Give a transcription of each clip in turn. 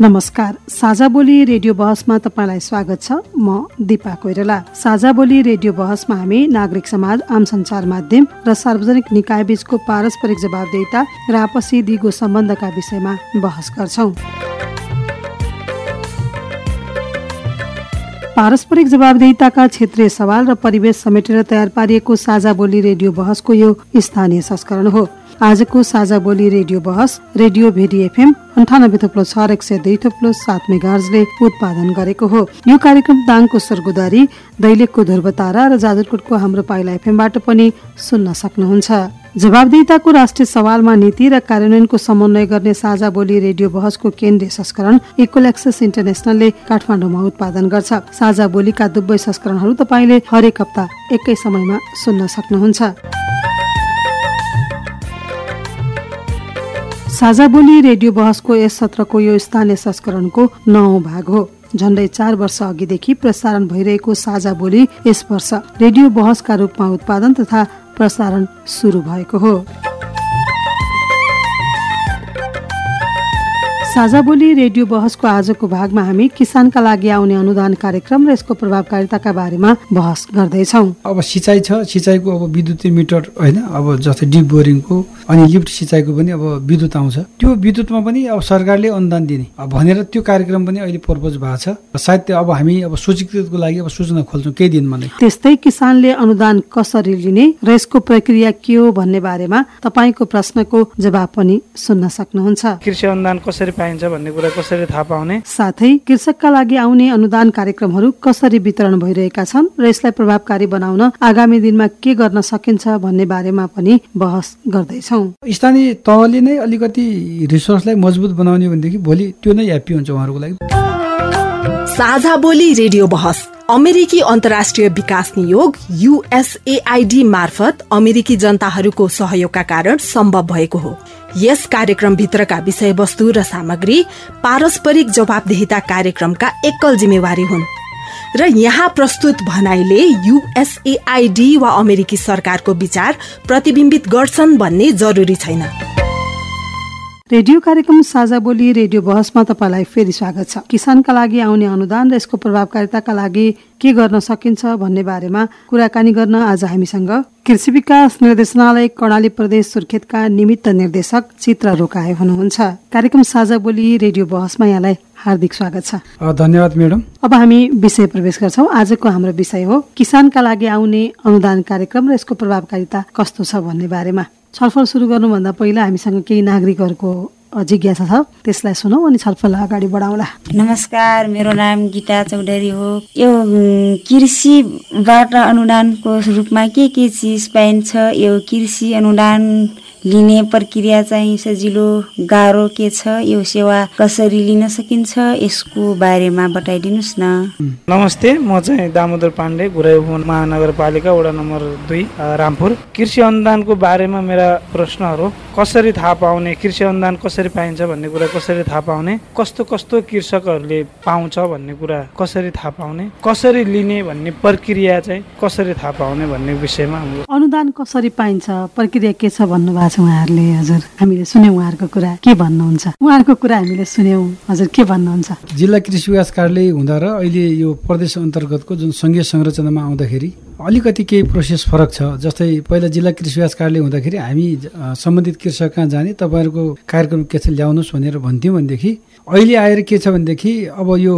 नमस्कार साझा बोली रेडियो बहसमा तपाईँलाई स्वागत छ। म दिपा कोइराला। साझा बोली रेडियो बहसमा हामी नागरिक समाज आम संचार माध्यम र सार्वजनिक निकाय बीचको पारस्परिक जवाबदेता र आपसी दिगो सम्बन्धका विषयमा बहस गर्छौं। पारस्परिक जवाबदेताका क्षेत्रीय सवाल र परिवेश समेटेर तयार पारिएको साझा बोली रेडियो बहसको यो स्थानीय संस्करण हो। आजको साझा बोली रेडियो बहस रेडियो भेडी एफएम अन्ठानब्बे थुप्लो छ एक सय दुई थुप्लो सात मेगार्जले उत्पादन गरेको हो। यो कार्यक्रम दाङको स्वर्गोदारी दैलेखको ध्रुवतारा र जाजरकोटको हाम्रो पाइला एफएमबाट पनि सुन्न सक्नुहुन्छ। जवाबदेताको राष्ट्रिय सवालमा नीति र कार्यान्वयनको समन्वय गर्ने साझा बोली रेडियो बहसको केन्द्रीय संस्करण इक्वल एक्सेस इन्टरनेसनलले काठमाडौँमा उत्पादन गर्छ। साझा बोलीका दुवै संस्करणहरू तपाईँले हरेक हप्ता एकै समयमा सुन्न सक्नुहुन्छ। साझा बोली रेडियो बहसको यस सत्रको यो स्थानीय संस्करणको नौ भाग हो। झण्डै चार वर्ष अघिदेखि प्रसारण भइरहेको साझा बोली यस वर्ष रेडियो बहसका रूपमा उत्पादन तथा प्रसारण सुरु भएको हो। साझा बोली रेडियो बहसको आजको भागमा हामी किसानका लागि आउने अनुदान कार्यक्रम र यसको प्रभावकारिताका बारेमा बहस गर्दैछौ। अब सिँचाइ छ सिँचाइको अब विद्युतीय मिटर होइन अब जस्तै डिप बोरिङको अनि लिफ्ट सिँचाइको पनि अब विद्युत आउँछ। त्यो विद्युतमा पनि अब सरकारले अनुदान दिने। भनेर त्यो कार्यक्रम पनि अहिले प्रपोज भएको छ। सायद अब हामी अब सूचीकृतको लागि अब सूचना खोल्छौँ केही दिनमा नै। त्यस्तै किसानले अनुदान कसरी लिने र यसको प्रक्रिया के हो भन्ने बारेमा तपाईँको प्रश्नको जवाब पनि सुन्न सक्नुहुन्छ। कृषि अनुदान कसरी पाइन्छ भन्ने कुरा कसरी थाहा पाउने। साथै कृषकका लागि आउने अनुदान कार्यक्रमहरू कसरी वितरण भइरहेका छन् र यसलाई प्रभावकारी बनाउन आगामी दिनमा के गर्न सकिन्छ भन्ने बारेमा पनि बहस गर्दैछौ। स्थानीय तहले नै अलिकति रिसोर्सलाई मजबुत बनाउने भनेदेखि भोलि त्यो नै ह्याप्पी हुन्छ उहाँहरूको लागि। साझा बोली रेडियो बहस अमेरिकी अन्तर्राष्ट्रिय विकास नियोग युएसएआईडी मार्फत अमेरिकी जनताहरूको सहयोगका कारण सम्भव भएको हो। यस कार्यक्रमभित्रका विषयवस्तु र सामग्री पारस्परिक जवाबदेहिता कार्यक्रमका एकल जिम्मेवारी हुन्। र यहाँ प्रस्तुत भनाइले युएसएआईडी वा अमेरिकी सरकारको विचार प्रतिबिम्बित गर्छन् भन्ने जरुरी छैन। रेडियो कार्यक्रम साझा बोली रेडियो बहसमा तपाईँलाई फेरि स्वागत छ। किसानका लागि आउने अनुदान र यसको प्रभावकारिताका लागि के गर्न सकिन्छ भन्ने बारेमा कुराकानी गर्न आज हामीसँग कृषि विकास निर्देशनालय कर्णाली प्रदेश सुर्खेतका निमित्त निर्देशक चित्र रोकाए हुनुहुन्छ। कार्यक्रम साझा बोली रेडियो बहसमा यहाँलाई हार्दिक स्वागत छ। धन्यवाद म्याडम। अब हामी विषय प्रवेश गर्छौ। आजको हाम्रो विषय हो किसानका लागि आउने अनुदान कार्यक्रम र यसको प्रभावकारिता कस्तो छ भन्ने बारेमा। छलफल सुरु गर्नुभन्दा पहिला हामीसँग केही नागरिकहरूको जिज्ञासा छ। त्यसलाई सुनौ अनि छलफल अगाडि बढाउला। नमस्कार मेरो नाम गीता चौधरी हो। यो कृषिबाट अनुदानको रूपमा के के चिज पाइन्छ? यो कृषि अनुदान लिने प्रक्रिया चाहिँ सजिलो गाह्रो के छ? यो सेवा कसरी लिन सकिन्छ? यसको बारेमा बताइदिनुहोस् न। नमस्ते म चाहिँ दामोदर पाण्डे घुराई महानगरपालिका वडा नम्बर दुई रामपुर। कृषि अनुदानको बारेमा मेरा प्रश्नहरू कसरी थाहा पाउने कृषि अनुदान कसरी पाइन्छ भन्ने कुरा कसरी थाहा पाउने कस्तो कस्तो कृषकहरूले पाउँछ भन्ने कुरा कसरी थाहा पाउने कसरी लिने भन्ने प्रक्रिया चाहिँ कसरी थाहा पाउने भन्ने विषयमा अनुदान कसरी पाइन्छ? प्रक्रिया के छ भन्नुभएको छ उहाँहरूले। हजुर हामीले सुन्यौँ उहाँहरूको कुरा। के भन्नुहुन्छ? उहाँहरूको कुरा हामीले सुन्यौँ। हजुर के भन्नुहुन्छ? जिल्ला कृषि विकास कार्यालय हुँदा र अहिले यो प्रदेश अन्तर्गतको जुन सङ्घीय संरचनामा आउँदाखेरि अलिकति केही प्रोसेस फरक छ। जस्तै पहिला जिल्ला कृषि विकास कार्यालय हुँदाखेरि हामी सम्बन्धित कृषक कहाँ जाने तपाईँहरूको कार्यक्रम के छ ल्याउनुहोस् भनेर भन्थ्यौँ भनेदेखि अहिले आएर के छ भनेदेखि अब यो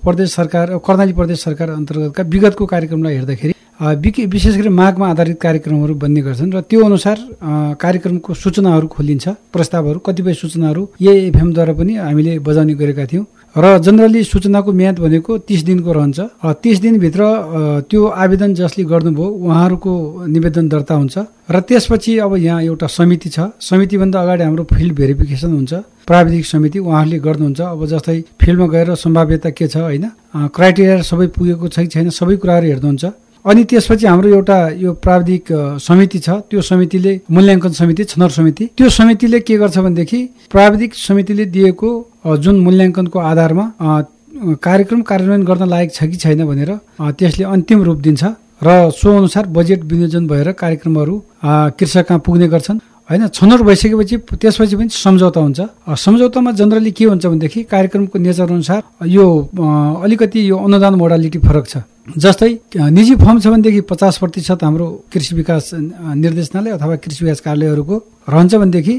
प्रदेश सरकार कर्णाली प्रदेश सरकार अन्तर्गतका विगतको कार्यक्रमलाई हेर्दाखेरि विशेष गरी माघमा आधारित कार्यक्रमहरू बन्ने गर्छन् र त्यो अनुसार कार्यक्रमको सूचनाहरू खोलिन्छ प्रस्तावहरू कतिपय सूचनाहरू एएफएमद्वारा पनि हामीले बजाउने गरेका थियौँ। र जनरली सूचनाको म्याद भनेको तिस दिनको रहन्छ। तिस दिनभित्र त्यो आवेदन जसले गर्नुभयो उहाँहरूको निवेदन दर्ता हुन्छ। र त्यसपछि अब यहाँ एउटा समिति छ। समितिभन्दा अगाडि हाम्रो फिल्ड भेरिफिकेसन हुन्छ। प्राविधिक समिति उहाँहरूले गर्नुहुन्छ। अब जस्तै फिल्डमा गएर सम्भाव्यता के छ होइन? क्राइटेरिया सबै पुगेको छ कि छैन सबै कुराहरू हेर्नुहुन्छ। अनि त्यसपछि हाम्रो एउटा यो प्राविधिक समिति छ। त्यो समितिले मूल्याङ्कन समिति छनौट समिति। त्यो समितिले के गर्छ भनेदेखि प्राविधिक समितिले दिएको जुन मूल्याङ्कनको आधारमा कार्यक्रम कार्यान्वयन गर्न लायक छ कि छैन भनेर त्यसले अन्तिम रूप दिन्छ। र सो अनुसार बजेट विनियोजन भएर कार्यक्रमहरू कृषक कहाँ पुग्ने गर्छन्। होइन छनौट भइसकेपछि त्यसपछि पनि सम्झौता हुन्छ। सम्झौतामा जनरली के हुन्छ भनेदेखि कार्यक्रमको नेचर अनुसार यो अलिकति यो अनुदान मोडालिटी फरक छ। जस्तै निजी फर्म छ भनेदेखि पचास प्रतिशत हाम्रो कृषि विकास निर्देशनालय अथवा कृषि विकास कार्यालयहरूको रहन्छ भनेदेखि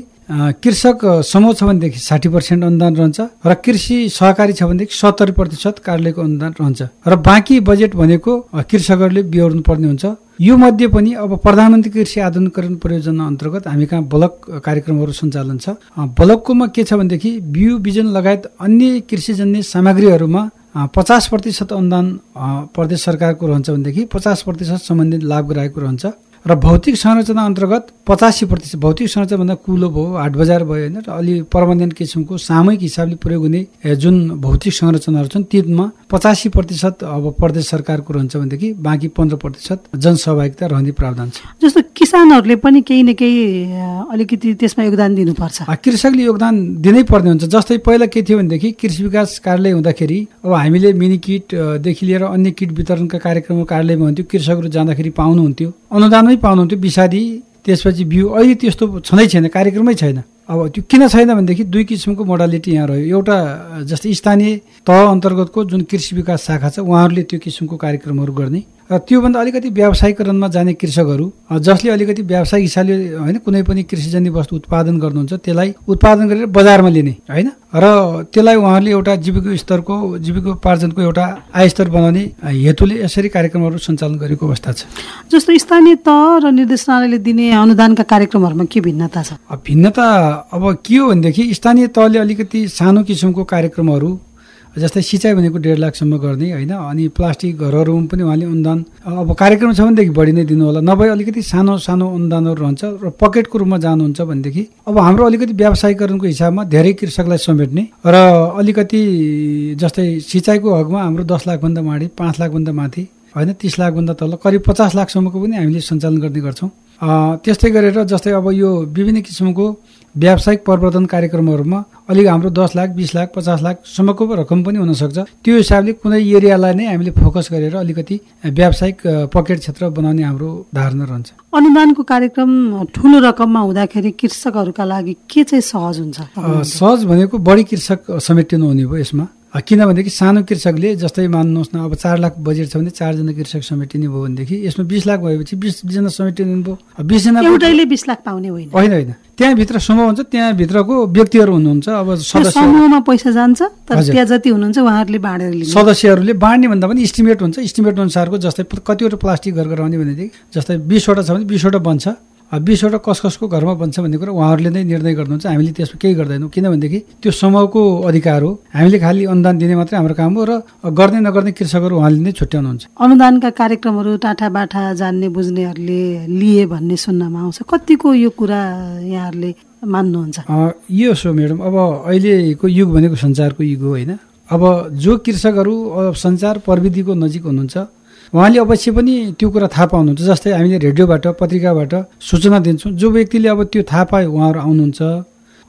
कृषक समूह छ भनेदेखि साठी पर्सेन्ट अनुदान रहन्छ र कृषि सहकारी छ भनेदेखि सत्तरी प्रतिशत कार्यालयको अनुदान रहन्छ। र बाँकी बजेट भनेको कृषकहरूले बिहोर्नु पर्ने हुन्छ। यो मध्ये पनि अब प्रधानमन्त्री कृषि आधुनिकरण परियोजना अन्तर्गत हामी कहाँ ब्लक कार्यक्रमहरू सञ्चालन छ। ब्लककोमा के छ भनेदेखि बिउ बिजन लगायत अन्य कृषिजन्य सामग्रीहरूमा पचास प्रतिशत अनुदान प्रदेश सरकारको रहन्छ भनेदेखि पचास प्रतिशत सम्बन्धित लाभ गराएको रहन्छ। र भौतिक संरचना अन्तर्गत पचासी प्रतिशत भौतिक संरचना भन्दा कुलो भयो हाट बजार भयो होइन र अलि प्रबन्धन किसिमको सामूहिक हिसाबले प्रयोग हुने जुन भौतिक संरचनाहरू छन् तिनमा पचासी प्रतिशत अब प्रदेश सरकारको रहन्छ भनेदेखि बाँकी पन्ध्र प्रतिशत जनसहभागिता रहने प्रावधान छ। जस्तो किसानहरूले पनि केही न केही अलिकति त्यसमा योगदान दिनुपर्छ। कृषकले योगदान दिनै पर्ने हुन्छ। जस्तै पहिला के थियो भनेदेखि कृषि विकास कार्यालय हुँदाखेरि अब हामीले मिनी किटदेखि लिएर अन्य किट वितरणका कार्यक्रम कार्यालयमा हुन्थ्यो कृषकहरू जाँदाखेरि पाउनुहुन्थ्यो। अनुदानमै पाउनुहुन्थ्यो विषादी त्यसपछि बिउ अहिले त्यस्तो छँदै छैन कार्यक्रमै छैन। अब त्यो किन छैन भनेदेखि दुई किसिमको मोडालिटी यहाँ रह्यो। एउटा जस्तै स्थानीय तह अन्तर्गतको जुन कृषि विकास शाखा छ उहाँहरूले त्यो किसिमको कार्यक्रमहरू गर्ने। त्योभन्दा अलिकति व्यावसायिकरणमा जाने कृषकहरू जसले अलिकति व्यावसायिक हिसाबले होइन कुनै पनि कृषिजन्य वस्तु उत्पादन गर्नुहुन्छ त्यसलाई उत्पादन गरेर बजारमा लिने होइन? र त्यसलाई उहाँहरूले एउटा जीविका स्तरको जीविकोपार्जनको एउटा आय स्तर बनाउने हेतुले यसरी कार्यक्रमहरू सञ्चालन गरेको अवस्था छ। जस्तो स्थानीय तह र निर्देशनालयले दिने अनुदानका कार्यक्रमहरूमा के भिन्नता छ? भिन्नता अब के हो भनेदेखि स्थानीय तहले अलिकति सानो किसिमको कार्यक्रमहरू जस्तै सिँचाइ भनेको डेढ लाखसम्म गर्ने होइन? अनि प्लास्टिक घरहरूमा पनि उहाँले अनुदान अब कार्यक्रम छ भनेदेखि बढी नै दिनु होला नभए अलिकति सानो सानो अनुदानहरू रहन्छ र पकेटको रूपमा जानुहुन्छ भनेदेखि अब हाम्रो अलिकति व्यावसायिकरणको हिसाबमा धेरै कृषकलाई समेट्ने र अलिकति जस्तै सिँचाइको हकमा हाम्रो दस लाखभन्दा माथि पाँच लाखभन्दा माथि होइन? तिस लाखभन्दा तल करिब पचास लाखसम्मको पनि हामीले सञ्चालन गर्ने गर्छौँ। त्यस्तै गरेर जस्तै अब यो विभिन्न किसिमको व्यावसायिक प्रवर्धन कार्यक्रमहरूमा अलिक हाम्रो दस लाख बिस लाख पचास लाखसम्मको रकम पनि हुनसक्छ। त्यो हिसाबले कुनै एरियालाई नै हामीले फोकस गरेर अलिकति व्यावसायिक पकेट क्षेत्र बनाउने हाम्रो धारणा रहन्छ। अनुदानको कार्यक्रम ठुलो रकममा हुँदाखेरि कृषकहरूका लागि के चाहिँ सहज हुन्छ? सहज भनेको बढी कृषक समेटिनु हुने भयो यसमा। किनभनेदेखि सानो कृषकले जस्तै मान्नुहोस् न अब चार लाख बजेट छ भने चारजना कृषक समेटिने भयो भनेदेखि यसमा बिस लाख भएपछि बिसजना समेटिने भयो बिसजना एउटैले बिस लाख पाउने होइन। होइन होइन। त्यहाँभित्र समूह हुन्छ त्यहाँभित्रको व्यक्तिहरू हुनुहुन्छ अब समूहमा पैसा जान्छ तर त्यहाँ जति हुनुहुन्छ उहाँहरूले बाँडेर सदस्यहरूले बाँड्ने भन्दा पनि इस्टिमेट हुन्छ। इस्टिमेट अनुसारको जस्तै कतिवटा प्लास्टिक घर गराउने भनेदेखि जस्तै बिसवटा छ भने बिसवटा बन्छ। बिसवटा कस कसको घरमा बन्छ भन्ने कुरा उहाँहरूले नै निर्णय गर्नुहुन्छ। हामीले त्यसमा केही गर्दैनौँ। किनभनेदेखि त्यो समूहको अधिकार हो। हामीले खालि अनुदान दिने मात्रै हाम्रो काम हो र गर्ने नगर्ने कृषकहरू उहाँले नै छुट्याउनुहुन्छ। अनुदानका कार्यक्रमहरू टाटा बाठा जान्ने बुझ्नेहरूले लिए भन्ने सुन्नमा आउँछ। कतिको यो कुरा यहाँहरूले मान्नुहुन्छ? यो सो म्याडम अब अहिलेको युग भनेको संसारको युग हो होइन? अब जो कृषकहरू सञ्चार प्रविधिको नजिक हुनुहुन्छ उहाँले अवश्य पनि त्यो कुरा थाहा पाउनुहुन्छ जस्तै हामीले रेडियोबाट पत्रिकाबाट सूचना दिन्छौँ। जो व्यक्तिले अब त्यो थाहा पायो उहाँहरू आउनुहुन्छ।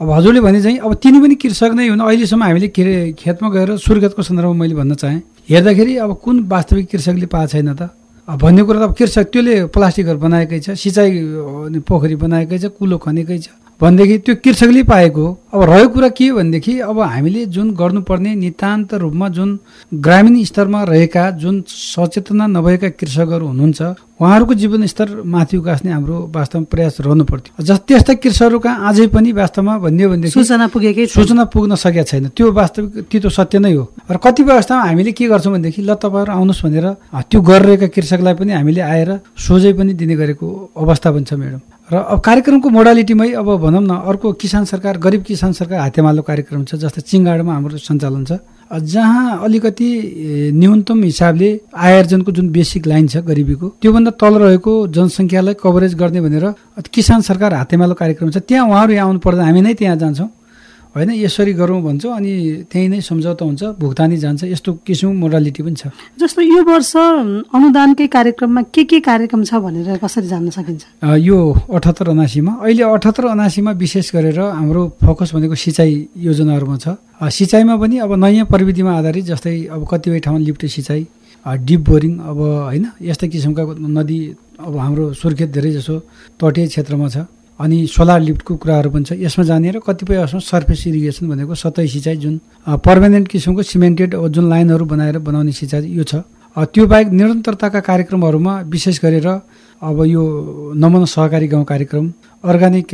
अब हजुरले भने चाहिँ अब तिनी पनि कृषक नै हुनु। अहिलेसम्म हामीले खेतमा गएर सुर्खेतको सन्दर्भमा मैले भन्न चाहेँ। हेर्दाखेरि अब कुन वास्तविक कृषकले पाएको छैन त? भन्ने कुरा त अब कृषक त्यसले प्लास्टिकहरू बनाएकै छ सिँचाइ पोखरी बनाएकै छ कुलो खनेकै छ। भनेदेखि त्यो कृषकले पाएको। अब रहेको कुरा के हो भनेदेखि अब हामीले जुन गर्नुपर्ने नितान्त रूपमा जुन ग्रामीण स्तरमा रहेका जुन सचेतना नभएका कृषकहरू हुनुहुन्छ उहाँहरूको जीवनस्तर माथि उकास्ने हाम्रो वास्तवमा प्रयास रहनु पर्थ्यो। जस त्यस्ता कृषकहरू कहाँ अझै पनि वास्तवमा भनिदियो भनेदेखि सूचना पुगेकै सूचना पुग्न सकेका छैन। त्यो वास्तविक त्यो सत्य नै हो। र कतिपय अवस्थामा हामीले के गर्छौँ भनेदेखि ल तपाईँहरू आउनुहोस् भनेर त्यो गरिरहेका कृषकलाई पनि हामीले आएर सोझै पनि दिने गरेको अवस्था पनि छ म्याडम। र अब कार्यक्रमको मोडालिटीमै अब भनौँ न अर्को किसान सरकार गरिब किसान सरकार हातेमालो कार्यक्रम छ जस्तै चिङ्गाडमा हाम्रो सञ्चालन छ। जहाँ अलिकति न्यूनतम हिसाबले आयोजनको जुन बेसिक लाइन छ गरिबीको त्योभन्दा तल रहेको जनसङ्ख्यालाई कभरेज गर्ने भनेर किसान सरकार हातेमालो कार्यक्रम छ। त्यहाँ उहाँहरू यहाँ आउनु पर्दा हामी नै त्यहाँ जान्छौँ। होइन यसरी गरौँ भन्छौँ अनि त्यहीँ नै सम्झौता हुन्छ भुक्तानी जान्छ यस्तो किसिमको मोडालिटी पनि छ। जस्तो यो वर्ष अनुदानकै कार्यक्रममा के के कार्यक्रम छ भनेर कसरी जान्न सकिन्छ? यो अठहत्तर अनासीमा अहिले अठहत्तर अनासीमा विशेष गरेर हाम्रो फोकस भनेको सिँचाइ योजनाहरूमा छ। सिँचाइमा पनि अब नयाँ प्रविधिमा आधारित जस्तै अब कतिपय ठाउँमा लिफ्ट सिँचाइ डिप बोरिङ अब होइन यस्तै किसिमका नदी अब हाम्रो सुर्खेत धेरै जसो तटीय क्षेत्रमा छ। अनि सोलर लिफ्टको कुराहरू पनि छ। यसमा जाने र कतिपय असमा सर्फेस इरिगेसन भनेको सतै सिँचाइ जुन पर्मानेन्ट किसिमको सिमेन्टेड जुन लाइनहरू बनाएर बनाउने सिँचाइ यो छ। त्यो बाहेक निरन्तरताका कार्यक्रमहरूमा विशेष गरेर अब यो नमुना सहकारी गाउँ कार्यक्रम अर्ग्यानिक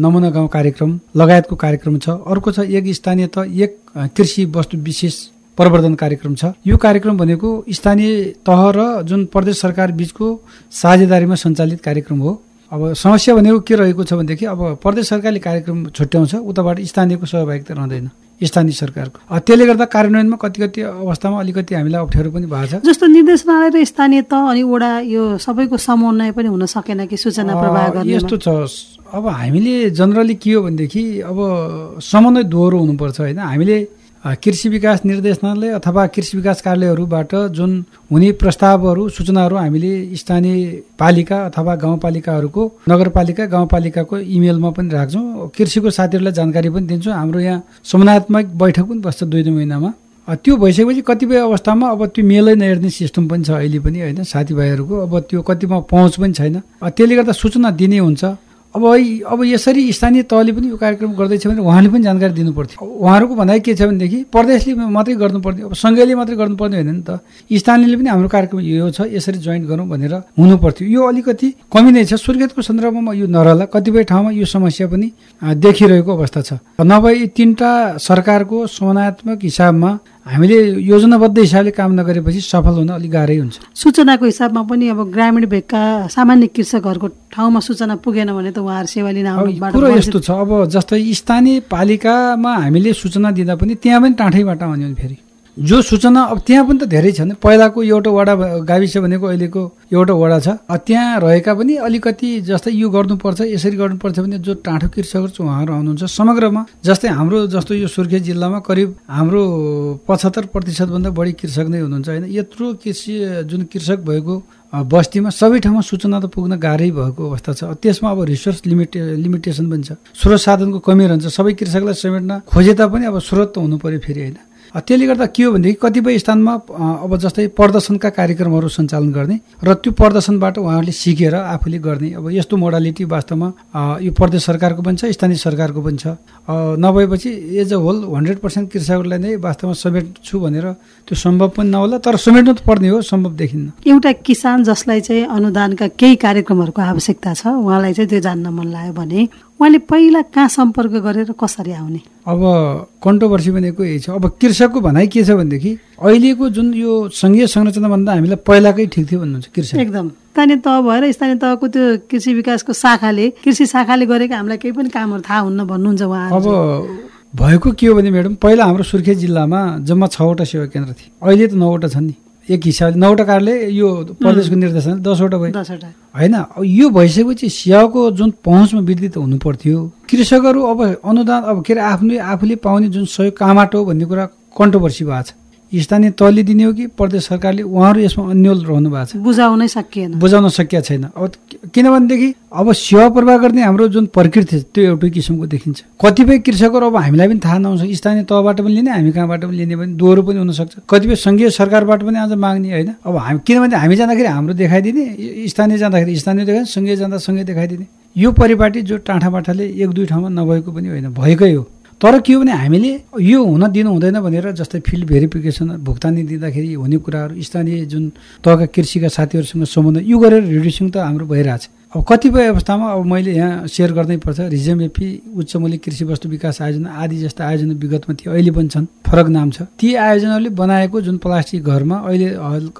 नमुना गाउँ कार्यक्रम लगायतको कार्यक्रम छ। अर्को छ एक स्थानीय त एक कृषि वस्तु विशेष प्रवर्धन कार्यक्रम छ। यो कार्यक्रम भनेको स्थानीय तह र जुन प्रदेश सरकार बिचको साझेदारीमा सञ्चालित कार्यक्रम हो। अब समस्या भनेको के रहेको छ भनेदेखि अब प्रदेश सरकारले कार्यक्रम छुट्याउँछ उताबाट स्थानीयको सहभागिता रहँदैन स्थानीय सरकारको। त्यसले गर्दा कार्यान्वयनमा कति कति अवस्थामा अलिकति हामीलाई अप्ठ्यारो पनि भएको छ। जस्तो निर्देशनालय र स्थानीय त अनि वडा यो सबैको समन्वय पनि हुन सकेन कि सूचना प्रवाह गर्ने यस्तो छ। अब हामीले जनरली के हो भनेदेखि अब समन्वय दोहोरो हुनुपर्छ होइन? हामीले कृषि विकास निर्देशनालय अथवा कृषि विकास कार्यालयहरूबाट जुन हुने प्रस्तावहरू सूचनाहरू हामीले स्थानीय पालिका अथवा गाउँपालिकाहरूको नगरपालिका गाउँपालिकाको इमेलमा पनि राख्छौँ। कृषिको साथीहरूलाई जानकारी पनि दिन्छौँ। हाम्रो यहाँ समन्वयात्मक बैठक पनि बस्छ दुई दुई महिनामा। त्यो भइसकेपछि कतिपय अवस्थामा अब त्यो मेलै नहेर्ने सिस्टम पनि छ अहिले पनि होइन। साथीभाइहरूको अब त्यो कतिमा पहुँच पनि छैन। त्यसले गर्दा सूचना दिने हुन्छ। अब अब यसरी स्थानीय तहले पनि यो कार्यक्रम गर्दैछ भने उहाँले पनि जानकारी दिनु पर्थ्यो उहाँहरूको भनाइ के छ भनेदेखि प्रदेशले मात्रै गर्नुपर्ने अब सङ्घले मात्रै गर्नुपर्ने होइन नि त। स्थानीयले पनि हाम्रो कार्यक्रम यो छ यसरी जोइन्ट गरौँ भनेर हुनु पर्थ्यो यो अलिकति कमी नै छ। सुर्खेतको सन्दर्भमा यो नरहला। कतिपय ठाउँमा यो समस्या पनि देखिरहेको अवस्था छ। नभए तिनवटा सरकारको समन्वयात्मक हिसाबमा हामीले योजनाबद्ध हिसाबले काम नगरेपछि सफल हुन अलिक गाह्रै हुन्छ। सूचनाको हिसाबमा पनि अब ग्रामीण भेगका सामान्य कृषकहरूको ठाउँमा सूचना पुगेन भने त उहाँहरू सेवा लिन कुरो यस्तो छ अब जस्तै स्थानीय पालिकामा हामीले सूचना दिँदा पनि त्यहाँ पनि टाँठैबाट आउने फेरि। जो सूचना अब त्यहाँ पनि त धेरै छन् पहिलाको एउटा वडा गाविस भनेको अहिलेको एउटा वडा छ। त्यहाँ रहेका पनि अलिकति जस्तै यो गर्नुपर्छ यसरी गर्नुपर्छ भने जो टाँठो कृषकहरू छ उहाँहरू आउनुहुन्छ समग्रमा। जस्तै हाम्रो जस्तो यो सुर्खेत जिल्लामा करिब हाम्रो पचहत्तर प्रतिशतभन्दा बढी कृषक नै हुनुहुन्छ होइन? यत्रो कृषि जुन कृषक भएको बस्तीमा सबै ठाउँमा सूचना त पुग्न गाह्रै भएको अवस्था छ। त्यसमा अब रिसोर्स लिमिटे लिमिटेसन पनि छ। स्रोत साधनको कमी रहन्छ। सबै कृषकलाई समेट्न खोजे तापनि अब स्रोत त हुनु पऱ्यो फेरि होइन? त्यसले गर्दा के हो भनेदेखि कतिपय स्थानमा अब जस्तै प्रदर्शनका कार्यक्रमहरू सञ्चालन गर्ने र त्यो प्रदर्शनबाट उहाँहरूले सिकेर आफूले गर्ने। अब यस्तो मोडालिटी वास्तवमा यो प्रदेश सरकारको पनि छ स्थानीय सरकारको पनि छ। नभएपछि as a whole hundred percent कृषकहरूलाई नै वास्तवमा समेट्छु भनेर त्यो सम्भव पनि नहोला तर समेट्नु त पर्ने हो सम्भव देखिन्न। एउटा किसान जसलाई चाहिँ अनुदानका केही कार्यक्रमहरूको आवश्यकता छ उहाँलाई चाहिँ त्यो जान्न मन लाग्यो भने उहाँले पहिला कहाँ सम्पर्क गरेर कसरी आउने? अब कन्ट्रोभर्सी भनेको यही छ। अब कृषकको भनाइ के छ भनेदेखि अहिलेको जुन यो सङ्घीय संरचनाभन्दा हामीलाई पहिलाकै ठिक थियो भन्नुहुन्छ कृषक। एकदम। स्थानीय तह भएर स्थानीय तहको त्यो कृषि विकासको शाखाले कृषि शाखाले गरेको हामीलाई केही पनि कामहरू थाहा हुन्न भन्नुहुन्छ उहाँ अब भएको के हो भने म्याडम पहिला हाम्रो सुर्खेत जिल्लामा जम्मा छवटा सेवा केन्द्र थिए। अहिले त नौवटा छन् नि। एक हिसाबले नौवटा कार्यालय यो प्रदेशको निर्देशन दसवटा भयो होइन यो भइसकेपछि सियाको जुन पहुँचमा वृद्धि त हुनु पर्थ्यो कृषकहरू अब अनुदान अब के अरे आफ्नो आफूले पाउने जुन सहयोग कहाँबाट हो भन्ने कुरा कन्ट्रोभर्सी भएको छ। स्थानीय तहले दिने हो कि प्रदेश सरकारले उहाँहरू यसमा अन्यल रहनु भएको छ। बुझाउनै सकिएन। बुझाउन सकिया छैन। अब किनभनेदेखि अब सेवा प्रवाह गर्ने हाम्रो जुन प्रकृति छ त्यो एउटै किसिमको देखिन्छ। कतिपय कृषकहरू अब हामीलाई पनि थाहा नहुन्छ स्थानीय तहबाट पनि लिने हामी कहाँबाट पनि लिने पनि दोहोरो पनि हुनसक्छ। कतिपय सङ्घीय सरकारबाट पनि आज माग्ने होइन। अब हामी किनभने हामी जाँदाखेरि हाम्रो देखाइदिने स्थानीय जाँदाखेरि स्थानीय देखाइ सङ्घीय जाँदा सँगै देखाइदिने। यो परिपाटी जो टाँठाबाठाले एक दुई ठाउँमा नभएको पनि होइन भएकै हो। तर के हो भने हामीले यो हुन दिनु हुँदैन भनेर जस्तै फिल्ड भेरिफिकेसन भुक्तानी दिँदाखेरि हुने कुराहरू स्थानीय जुन तहका कृषिका साथीहरूसँग सम्बन्ध यो गरेर रिड्युसिङ त हाम्रो भइरहेछ। अब कतिपय अवस्थामा अब मैले यहाँ सेयर गर्नै पर्छ रिजम एपी उच्च मूल्य कृषि वस्तु विकास आयोजना आदि जस्ता आयोजना विगतमा थियो अहिले पनि छन् फरक नाम छ। ती आयोजनाले बनाएको जुन प्लास्टिक घरमा अहिले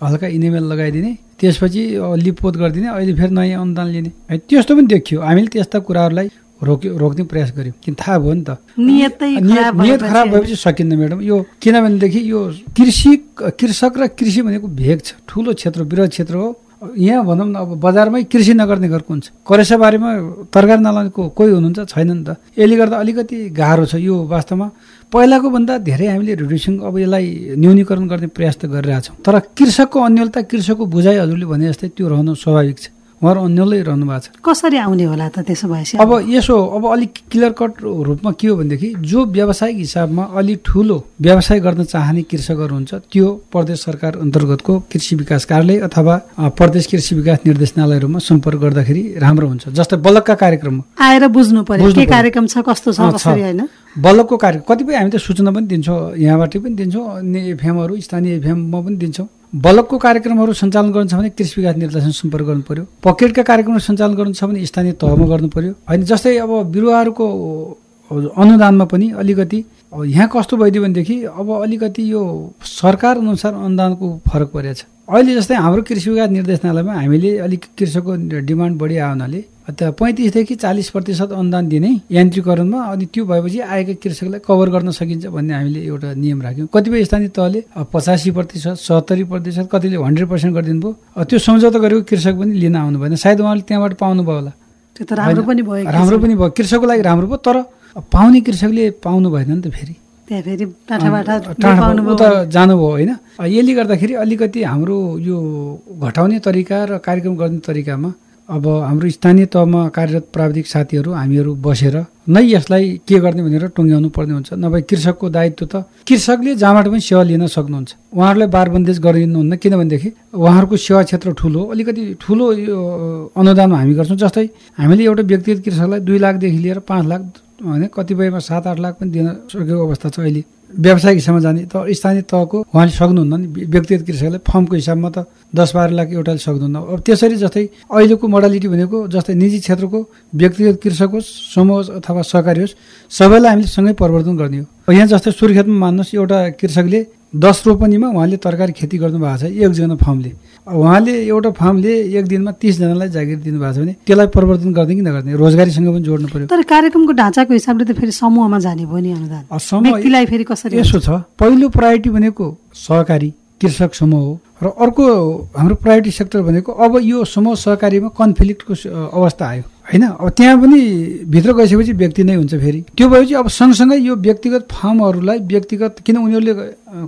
हल्का इनेमेल लगाइदिने त्यसपछि लिपोत गरिदिने अहिले फेरि नयाँ अनुदान लिने। है त्यस्तो पनि देखियो। हामीले त्यस्ता कुराहरूलाई रोक्यो रोक्ने प्रयास गर्यो। किन थाहा भयो नि त। नियतै नियत खराब भएपछि सकिन्न म्याडम। यो किनभनेदेखि यो कृषि कृषक र कृषि भनेको भेग छ। ठुलो क्षेत्र वृहत क्षेत्र हो। यहाँ भनौँ न अब बजारमै कृषि नगर्ने घर कुन छ करेसाबारीमा तरकारी नलानेको कोही हुनुहुन्छ? छैन नि त। यसले गर्दा अलिकति गाह्रो छ यो वास्तवमा। पहिलाको भन्दा धेरै हामीले रिड्युसिङ अब यसलाई न्यूनीकरण गर्ने प्रयास त गरिरहेछौँ। तर कृषकको अन्यलता कृषकको बुझाइ हजुरले भने जस्तै त्यो रहनु स्वाभाविक छ। उहाँहरू अन्यलै रहनु भएको छ। कसरी आउने होला त त्यसो भएपछि? अब यसो अब अलिक क्लियर कट रूपमा के हो भनेदेखि जो व्यावसायिक हिसाबमा अलिक ठुलो व्यवसाय गर्न चाहने कृषकहरू हुन्छ त्यो प्रदेश सरकार अन्तर्गतको कृषि विकास कार्यालय अथवा प्रदेश कृषि विकास निर्देशनालयहरूमा सम्पर्क गर्दाखेरि राम्रो हुन्छ जस्तै बलकका कार्यक्रममा। आएर बुझ्नु पर्यो के। कार्यक्रम छ कस्तो छ। कसरी होइन? बल्लभको कार्य कतिपय हामी त सूचना पनि दिन्छौँ यहाँबाट पनि दिन्छौँ अन्य एफएमहरू स्थानीय एफएममा पनि दिन्छौँ। बल्लभको कार्यक्रमहरू सञ्चालन गर्नु छ भने कृषि विकास निर्देशन सम्पर्क गर्नु पर्यो। पकेटका कार्यक्रमहरू सञ्चालन गर्नु छ भने स्थानीय तहमा गर्नु पर्यो। होइन जस्तै अब बिरुवाहरूको अनुदानमा पनि अलिकति यहाँ कस्तो भइदियो भनेदेखि अब अलिकति यो सरकार अनुसार अनुदानको फरक परेको छ अहिले जस्तै हाम्रो कृषि विकास निर्देशनालयमा हामीले अलिक कृषकको डिमान्ड बढी आयो हुनाले त्यहाँ पैँतिसदेखि चालिस प्रतिशत अनुदान दिने यान्त्रिकरणमा अनि त्यो भएपछि आएका कृषकलाई कभर गर्न सकिन्छ भन्ने हामीले एउटा नियम राख्यौँ। कतिपय स्थानीय तहले पचासी प्रतिशत सत्तरी प्रतिशत कतिले हन्ड्रेड पर्सेन्ट गरिदिनु भयो त्यो सम्झौता गरेको कृषक पनि लिन आउनु भएन। सायद उहाँले त्यहाँबाट पाउनुभयो होला। त्यो त राम्रो? पनि भयो राम्रो पनि भयो। कृषकको लागि राम्रो भयो तर पाउने कृषकले पाउनु भएन नि त फेरि। त्यहाँ फेरि उता जानुभयो होइन? यसले गर्दाखेरि अलिकति हाम्रो यो घटाउने तरिका र कार्यक्रम गर्ने तरिकामा अब हाम्रो स्थानीय तहमा कार्यरत प्राविधिक साथीहरू हामीहरू बसेर नै यसलाई के गर्ने भनेर टुङ्ग्याउनु पर्ने हुन्छ। नभए कृषकको दायित्व त कृषकले जहाँबाट पनि सेवा लिन सक्नुहुन्छ। उहाँहरूलाई बारबन्देज गरिदिनुहुन्न। किनभनेदेखि उहाँहरूको सेवा क्षेत्र ठुलो। अलिकति ठुलो यो अनुदानमा हामी गर्छौँ। जस्तै हामीले एउटा व्यक्तिगत कृषकलाई दुई लाखदेखि लिएर पाँच लाख होइन कतिपयमा सात आठ लाख पनि दिन सकेको अवस्था छ अहिले। व्यावसायिक हिसाबमा जाने तर स्थानीय तहको उहाँले सक्नुहुन्न नि व्यक्तिगत कृषकलाई फर्मको हिसाबमा त दस बाह्र लाख एउटाले सक्नुहुन्न। अब त्यसरी जस्तै अहिलेको मोडालिटी भनेको जस्तै निजी क्षेत्रको व्यक्तिगत कृषक होस् समूह होस् अथवा सहकारी होस् सबैलाई हामीले सँगै परिवर्तन गर्ने हो। यहाँ जस्तै सुर्खेतमा मान्नुहोस् एउटा कृषकले दस रोपनीमा उहाँले तरकारी खेती गर्नुभएको छ एकजना फार्मले। उहाँले एउटा फार्मले एक दिनमा तिसजनालाई जागिर दिनुभएको छ भने त्यसलाई परिवर्तन गर्ने कि नगर्ने रोजगारीसँग पनि जोड्नु पर्यो। तर कार्यक्रमको ढाँचाको हिसाबले त फेरि समूहमा जाने भयो नि अनुदान। फेरि कसरी यसो छ। पहिलो प्रायोरिटी भनेको सहकारी कृषक समूह हो। र अर्को हाम्रो प्रायोरिटी सेक्टर भनेको अब यो समूह सहकारीमा कन्फ्लिक्टको अवस्था आयो। होइन अब त्यहाँ पनि भित्र गइसकेपछि व्यक्ति नै हुन्छ फेरि। त्यो भएपछि अब सँगसँगै यो व्यक्तिगत फार्महरूलाई व्यक्तिगत किन उनीहरूले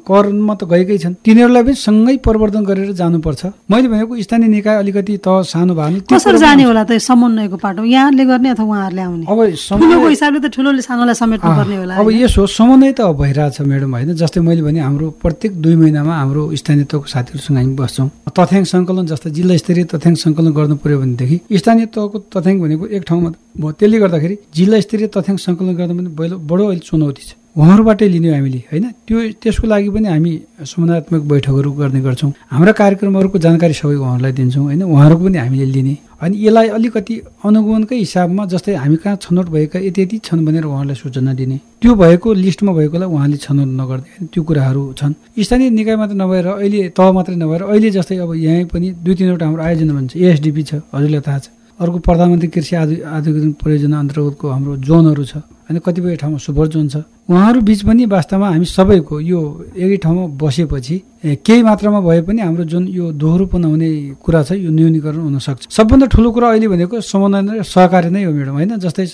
करमा त गएकै छन् तिनीहरूलाई पनि सँगै परिवर्तन गरेर जानुपर्छ। मैले भनेको स्थानीय निकाय अलिकति त सानो भए कसरी जाने होला त समन्वयको पाटो? यहाँले गर्ने अथवा उहाँहरूले आउने? अब ठुलोको समन्वय- हिसाबले त ठुलोले सानोलाई समेट्नु पर्ने होला अब? यसो समन्वय त अब भइरहेछ म्याडम होइन? जस्तै मैले भने हाम्रो प्रत्येक दुई महिनामा हाम्रो स्थानीय तहको साथीहरूसँग हामी बस्छौँ। तथ्याङ्क सङ्कलन जस्तै जिल्ला स्तरीय तथ्याङ्क सङ्कलन गर्नु पर्यो भनेदेखि स्थानीय तहको तथ्याङ्क भनेको एक ठाउँमा भयो त्यसले गर्दाखेरि जिल्ला स्तरीय तथ्याङ्क सङ्कलन गर्दा पनि बडो बडो अहिले चुनौती छ। उहाँहरूबाटै लिने हामीले होइन? त्यो त्यसको लागि पनि हामी समन्वयात्मक बैठकहरू गर्ने गर्छौँ। हाम्रा कार्यक्रमहरूको जानकारी सबै उहाँहरूलाई दिन्छौँ होइन? उहाँहरूको पनि हामीले लिने। अनि यसलाई अलिकति अनुगमनकै हिसाबमा जस्तै हामी कहाँ छनौट भएका यति यति छन् भनेर उहाँहरूलाई सूचना दिने। त्यो भएको लिस्टमा भएकोलाई उहाँले छनौट नगर्ने त्यो कुराहरू छन्। स्थानीय निकाय मात्र नभएर अहिले तह मात्रै नभएर अहिले जस्तै अब यहीँ पनि दुई तिनवटा हाम्रो आयोजना भन्छ एएसडिपी छ हजुरलाई थाहा छ। अर्को प्रधानमन्त्री कृषि आधु आधुनिक परियोजना अन्तर्गतको हाम्रो जोनहरू छ होइन कतिपय ठाउँमा सुपर जोन छ। उहाँहरू बिच पनि वास्तवमा हामी सबैको यो एकै ठाउँमा बसेपछि केही मात्रामा भए पनि हाम्रो जुन यो दोहोरोपन हुने कुरा छ यो न्यूनीकरण हुनसक्छ सबभन्दा ठुलो कुरा अहिले भनेको समन्वय र सहकारी नै हो म्याडम होइन? जस्तै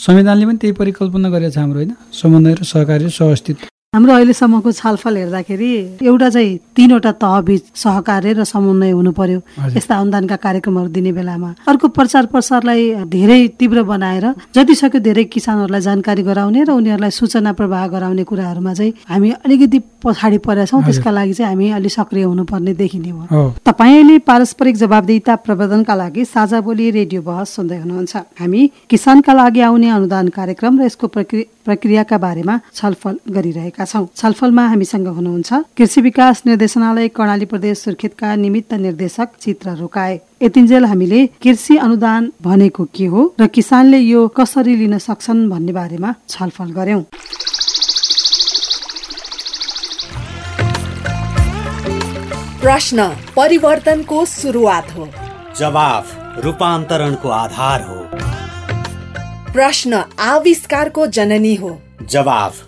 संविधानले पनि त्यही परिकल्पना गरेको छ हाम्रो होइन? समन्वय र सहकारी र सहअस्तित्व। हाम्रो अहिलेसम्मको छलफल हेर्दाखेरि एउटा चाहिँ तिनवटा तहबीच सहकार्य र समन्वय हुनु पर्यो। यस्ता अनुदानका कार्यक्रमहरू दिने बेलामा। अर्को प्रचार प्रसारलाई धेरै तीव्र बनाएर जति सक्यो धेरै किसानहरूलाई जानकारी गराउने र उनीहरूलाई सूचना प्रवाह गराउने कुराहरूमा चाहिँ हामी अलिकति पछाडि परेका छौँ। त्यसका लागि चाहिँ हामी अलिक सक्रिय हुनुपर्ने देखिने हो। तपाईँले पारस्परिक जवाबदेहिता प्रवर्धनका लागि साझा बोली रेडियो बहस सुन्दै हुनुहुन्छ। हामी किसानका लागि आउने अनुदान कार्यक्रम र यसको प्रक्रि- प्रक्रियाका बारेमा छलफल गरिरहेका छौँ। छलफलमा हामीसँग हुनुहुन्छ कृषि विकास निर्देशनालय कर्णाली प्रदेश सुर्खेतका निमित्त निर्देशक चित्र रोकाए। यतिन्जेल हामीले कृषि अनुदान भनेको के हो र किसानले यो कसरी लिन सक्छन् भन्ने बारेमा छलफल गर्यौं। प्रश्न परिवर्तनको सुरुवात हो। जवाफ रूपान्तरणको आधार हो। प्रश्न आविष्कारको जननी हो। जवाफ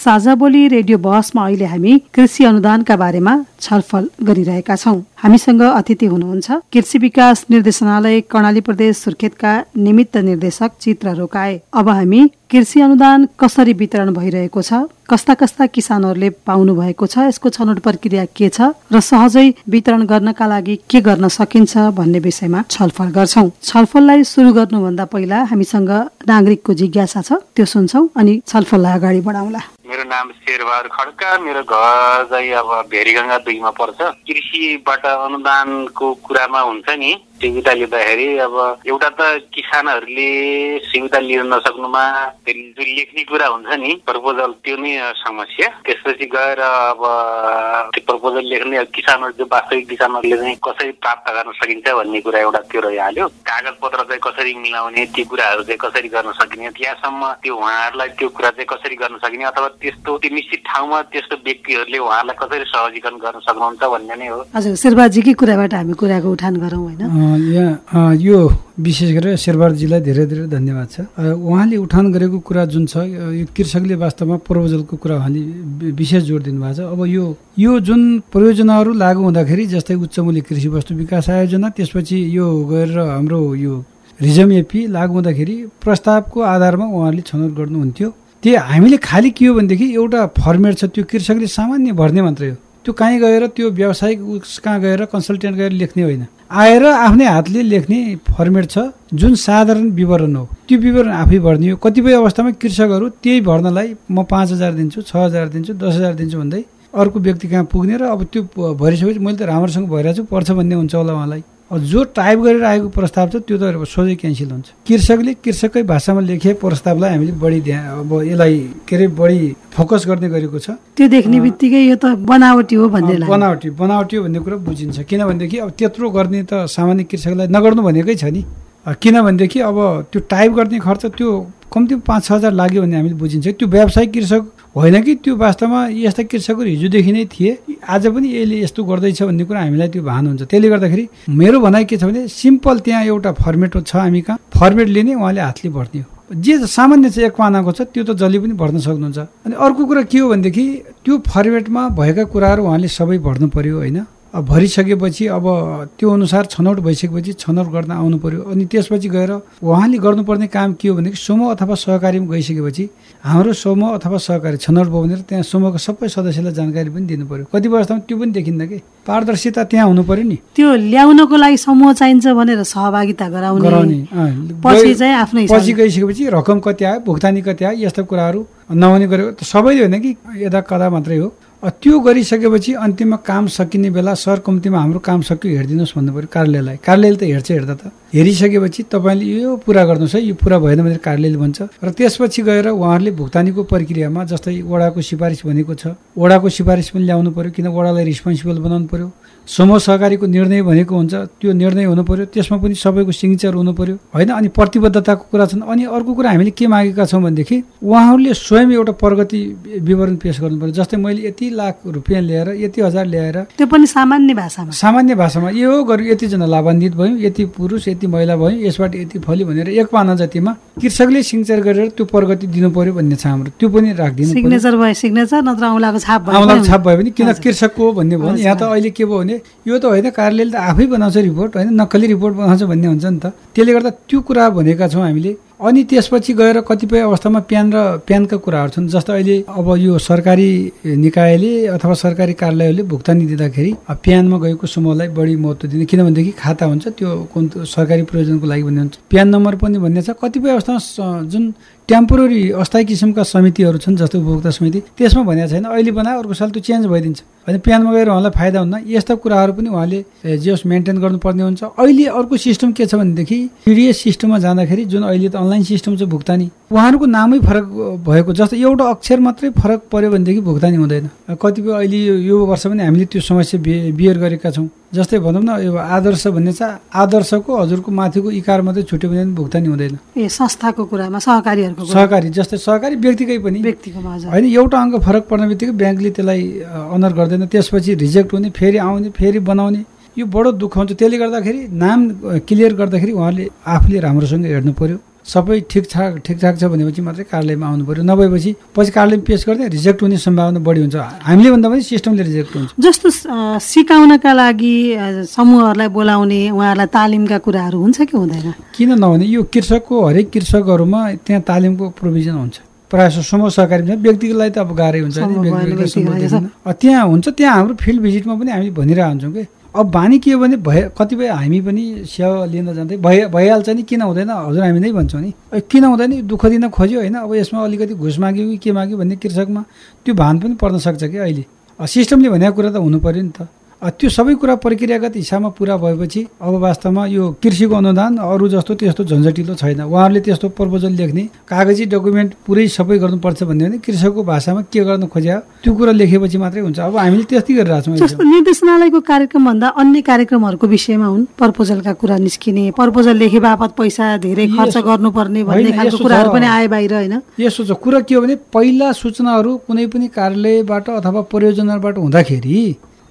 साझा बोली रेडियो बहसमा अहिले हामी कृषि अनुदानका बारेमा छलफल गरिरहेका छौँ। हामीसँग अतिथि हुनुहुन्छ कृषि विकास निर्देशनालय कर्णाली प्रदेश सुर्खेतका निमित्त निर्देशक चित्र रोकाए। अब हामी कृषि अनुदान कसरी वितरण भइरहेको छ कस्ता कस्ता किसानहरूले पाउनु भएको छ यसको छनौट प्रक्रिया के छ र सहजै वितरण गर्नका लागि के गर्न सकिन्छ भन्ने विषयमा छलफल गर्छौ। छलफललाई सुरु गर्नुभन्दा पहिला हामीसँग नागरिकको जिज्ञासा छ त्यो सुन्छौ अनि छलफललाई अगाडि बढाउला। मेरो नाम शेरबहादुर खड्का मेरो घर चाहिँ अब भेरीगङ्गा दुईमा पर्छ। कृषिबाट अनुदानको कुरामा हुन्छ नि सुविधा लिँदाखेरि अब एउटा त किसानहरूले सुविधा लिन नसक्नुमा जो लेख्ने कुरा हुन्छ नि प्रपोजल त्यो नै समस्या। त्यसपछि गएर अब त्यो प्रपोजल लेख्ने किसानहरू जो वास्तविक किसानहरूले चाहिँ कसरी प्राप्त गर्न सकिन्छ भन्ने कुरा एउटा त्यो रहिहाल्यो। कागज पत्र चाहिँ कसरी मिलाउने ती कुराहरू चाहिँ कसरी गर्न सकिने त्यहाँसम्म त्यो उहाँहरूलाई त्यो कुरा चाहिँ कसरी गर्न सकिने अथवा त्यस्तो त्यो निश्चित ठाउँमा त्यस्तो व्यक्तिहरूले उहाँहरूलाई कसरी सहजीकरण गर्न सक्नुहुन्छ भन्ने नै हो। हजुर शेर्पाजीकै कुराबाट हामी कुराको उठान गरौँ होइन। यहाँ यो विशेष गरेर शेरबहादुरजीलाई धेरै धेरै धन्यवाद छ। उहाँले उठान गरेको कुरा जुन छ यो कृषकले वास्तवमा प्रपोजलको कुरा उहाँले विशेष जोड दिनुभएको छ। अब यो यो जुन परियोजनाहरू लागू हुँदाखेरि जस्तै उच्च मूल्य कृषि वस्तु विकास आयोजना त्यसपछि यो गएर हाम्रो यो रिजम एपी लागू हुँदाखेरि प्रस्तावको आधारमा उहाँले छनौट गर्नुहुन्थ्यो। त्यो हामीले खालि के हो भनेदेखि एउटा फर्मेट छ त्यो कृषकले सामान्य भर्ने मात्रै हो। त्यो कहीँ गएर त्यो व्यावसायिक उस कहाँ गएर कन्सल्टेन्ट गएर लेख्ने होइन। आएर आफ्नै हातले लेख्ने फर्मेट छ जुन साधारण विवरण हो। त्यो विवरण आफै भर्ने हो। कतिपय अवस्थामा कृषकहरू त्यही भर्नलाई म पाँच हजार दिन्छु छ हजार दिन्छु दस हजार दिन्छु भन्दै अर्को व्यक्ति कहाँ पुग्ने र अब त्यो भरिसकेपछि मैले त राम्रोसँग भइरहेको छु पर्छ भन्ने हुन्छ होला उहाँलाई। जो टाइप गरेर आएको प्रस्ताव छ त्यो त सोझै क्यान्सल हुन्छ। कृषकले कृषककै भाषामा लेखे प्रस्तावलाई हामीले बढी ध्यान अब यसलाई के अरे बढी फोकस गर्ने गरेको छ। त्यो देख्ने बित्तिकै यो त बनावटी हो भन्ने बनावटी बनावटी हो भन्ने कुरा बुझिन्छ। किनभनेदेखि अब त्यत्रो गर्ने त सामान्य कृषकलाई नगर्नु भनेकै छ नि। किनभनेदेखि अब त्यो टाइप गर्ने खर्च त्यो कम्ती पाँच छ हजार लाग्यो भने हामीले बुझिन्छ। त्यो व्यावसायिक कृषक होइन कि त्यो वास्तवमा यस्ता कृषकहरू हिजोदेखि नै थिए। आज पनि यसले यस्तो गर्दैछ भन्ने कुरा हामीलाई त्यो भान हुन्छ। त्यसले गर्दाखेरि मेरो भनाइ के छ भने सिम्पल त्यहाँ एउटा फर्मेट छ हामी कहाँ। फर्मेट लिने उहाँले हातले भर्ने हो। जे सामान्य चाहिँ एक पानाको छ त्यो त जसले पनि भर्न सक्नुहुन्छ। अनि अर्को कुरा के हो भनेदेखि त्यो फर्मेटमा भएका कुराहरू उहाँले सबै भर्नु पर्यो होइन? भरिसकेपछि अब त्यो अनुसार छनौट भइसकेपछि छनौट गर्न आउनु पर्यो। अनि त्यसपछि गएर उहाँले गर्नुपर्ने काम के हो भनेदेखि समूह अथवा सहकारीमा गइसकेपछि हाम्रो समूह अथवा सहकारी छनौट भयो भनेर त्यहाँ समूहको सबै सदस्यलाई जानकारी पनि दिनु पर्यो। कति अवस्थामा त्यो पनि देखिन्न कि? पारदर्शिता त्यहाँ हुनु पर्यो नि। त्यो ल्याउनको लागि समूह चाहिन्छ भनेर सहभागिता गराउने गराउने पछि चाहिँ आफ्नै पछि गइसकेपछि रकम कति आयो भुक्तानी कति आयो यस्ता कुराहरू नहुने गरेको सबैले होइन कि? यता कदा मात्रै हो। त्यो गरिसकेपछि अन्तिममा काम सकिने बेला सर कम्तीमा हाम्रो काम सक्यो हेरिदिनुहोस् भन्नु पऱ्यो कार्यालयलाई। कार्यालयले त हेर्छ हेर्दा त। हेरिसकेपछि तपाईँले यो पुरा गर्नुहोस् है यो पुरा भएन भने कार्यालयले भन्छ। र त्यसपछि गएर उहाँहरूले भुक्तानीको प्रक्रियामा जस्तै वडाको सिफारिस भनेको छ वडाको सिफारिस पनि ल्याउनु पर्यो किन वडालाई रिस्पोन्सिबल बनाउनु पर्यो? समूह सहकारीको निर्णय भनेको हुन्छ त्यो निर्णय हुनु पर्यो त्यसमा पनि सबैको सिग्नेचर हुनु पर्यो। होइन अनि प्रतिबद्धताको कुरा छन् अनि अर्को कुरा हामीले के मागेका छौँ भनेदेखि उहाँहरूले स्वयं एउटा प्रगति विवरण पेस गर्नु पर्यो। जस्तै मैले यति लाख रुपियाँ ल्याएर यति हजार ल्याएर त्यो पनि सामान्य भाषामा। सामान्य भाषामा यो गर्यो यतिजना लाभान्वित भयो यति पुरुष यति मैला भयो यसबाट यति फल्यो भनेर एक पाना जतिमा कृषकले सिग्नेचर गरेर त्यो प्रगति दिनु पर्यो भन्ने छ हाम्रो। त्यो पनि राखिदिनु। सिग्नेचर भयो सिग्नेचर नत्र औँलाको छाप पनि। छाप भयो भने किन। कृषकको भन्ने भयो। यहाँ त अहिले के भयो भने यो त होइन कार्यालयले त आफै बनाउँछ रिपोर्ट होइन नक्कली रिपोर्ट बनाउँछ भन्ने हुन्छ नि त। त्यसले गर्दा त्यो कुरा भनेका छौँ हामीले। अनि त्यसपछि गएर कतिपय अवस्थामा प्यान र प्यानका कुराहरू छन् जस्तो अहिले अब यो सरकारी निकायले अथवा सरकारी कार्यालयहरूले भुक्तानी दिँदाखेरि प्यानमा गएको समूहलाई बढी महत्त्व दिने किनभनेदेखि खाता हुन्छ त्यो कुन सरकारी प्रयोजनको लागि भन्ने हुन्छ। प्यान नम्बर पनि भन्ने छ। कतिपय अवस्थामा जुन टेम्पोररी अस्थायी किसिमका समितिहरू छन् जस्तो उपभोक्ता समिति। त्यसमा भनेको छैन अहिले बनायो अर्को साल त्यो चेन्ज भइदिन्छ। अनि प्यानमा गएर उहाँलाई फाइदा हुन्न यस्ता कुराहरू पनि उहाँले ए, जे होस् मेन्टेन गर्नुपर्ने हुन्छ। अहिले अर्को सिस्टम के छ भनेदेखि पिडिएस सिस्टममा जाँदाखेरि जुन अहिले त अनलाइन सिस्टम छ भुक्तानी उहाँहरूको नामै फरक भएको जस्तो एउटा अक्षर मात्रै फरक पर्यो भनेदेखि भुक्तानी हुँदैन। कतिपय अहिले यो- वर्ष पनि हामीले त्यो समस्या बियर गरेका छौँ। जस्तै भनौँ न यो आदर्श भन्ने छ आदर्शको हजुरको माथिको इकार मात्रै छुट्यो भने भुक्तानी हुँदैन। ए संस्थाको कुरामा सहकारीहरूको कुरा सहकारी जस्तै सहकारी व्यक्तिकै पनि। व्यक्तिको माझ होइन एउटा अङ्क फरक पर्ने बित्तिकै ब्याङ्कले त्यसलाई अनर गर्दैन त्यसपछि रिजेक्ट हुने फेरि आउने फेरि बनाउने। यो बडो दुःख हुन्छ। त्यसले गर्दाखेरि नाम क्लियर गर्दाखेरि उहाँले आफूले राम्रोसँग हेर्नु पर्यो। सबै ठिकठाक ठिकठाक छ भनेपछि मात्रै कार्यालयमा आउनु पर्यो नभएपछि पछि कार्यालयमा पेस गर्दै रिजेक्ट हुने सम्भावना बढी हुन्छ। हामीले भन्दा पनि सिस्टमले रिजेक्ट हुन्छ। जस्तो सिकाउनका लागि समूहहरूलाई बोलाउने उहाँहरूलाई तालिमका कुराहरू हुन्छ कि हुँदैन? किन नहुने? यो कृषकको हरेक कृषकहरूमा त्यहाँ तालिमको प्रोभिजन हुन्छ। प्रायः जसो समूह सहकारी हुन्छ। व्यक्तिगतलाई त अब गाह्रै हुन्छ त्यहाँ हुन्छ। त्यहाँ हाम्रो फिल्ड भिजिटमा पनि हामी भनिरहेको हुन्छौँ कि अब बानी के हो भने भए कतिपय हामी पनि सेवा लिन जाँदै भइ भइहाल्छ नि किन हुँदैन? हजुर हामी नै भन्छौँ नि। किन हुँदैन? दुःख दिन खोज्यो होइन अब यसमा अलिकति घुस माग्यो कि के माग्यो भन्ने कृषकमा त्यो भान पनि पर्न सक्छ कि अहिले। सिस्टमले भनेको कुरा त हुनु पर्यो नि त। त्यो सबै कुरा प्रक्रियागत हिसाबमा पुरा भएपछि अब वास्तवमा यो कृषिको अनुदान अरू जस्तो त्यस्तो झन्झटिलो छैन। उहाँहरूले त्यस्तो प्रपोजल लेख्ने कागजी डकुमेन्ट पुरै सबै गर्नुपर्छ भन्ने भने कृषकको भाषामा के गर्न खोज्या? त्यो कुरा लेखेपछि मात्रै हुन्छ। अब हामीले त्यस्तै गरिरहेको छौँ जस्तो निर्देशनालयको कार्यक्रम भन्दा अन्य कार्यक्रमहरूको विषयमा हुन् प्रपोजलका कुरा निस्किने प्रपोजल लेखे बापत पैसा धेरै खर्च गर्नुपर्ने भन्ने खालको कुराहरू। पनि आए बाहिर होइन? यसो छ कुरा के हो भने पहिला सूचनाहरू कुनै पनि कार्यालयबाट अथवा परियोजनाबाट हुँदाखेरि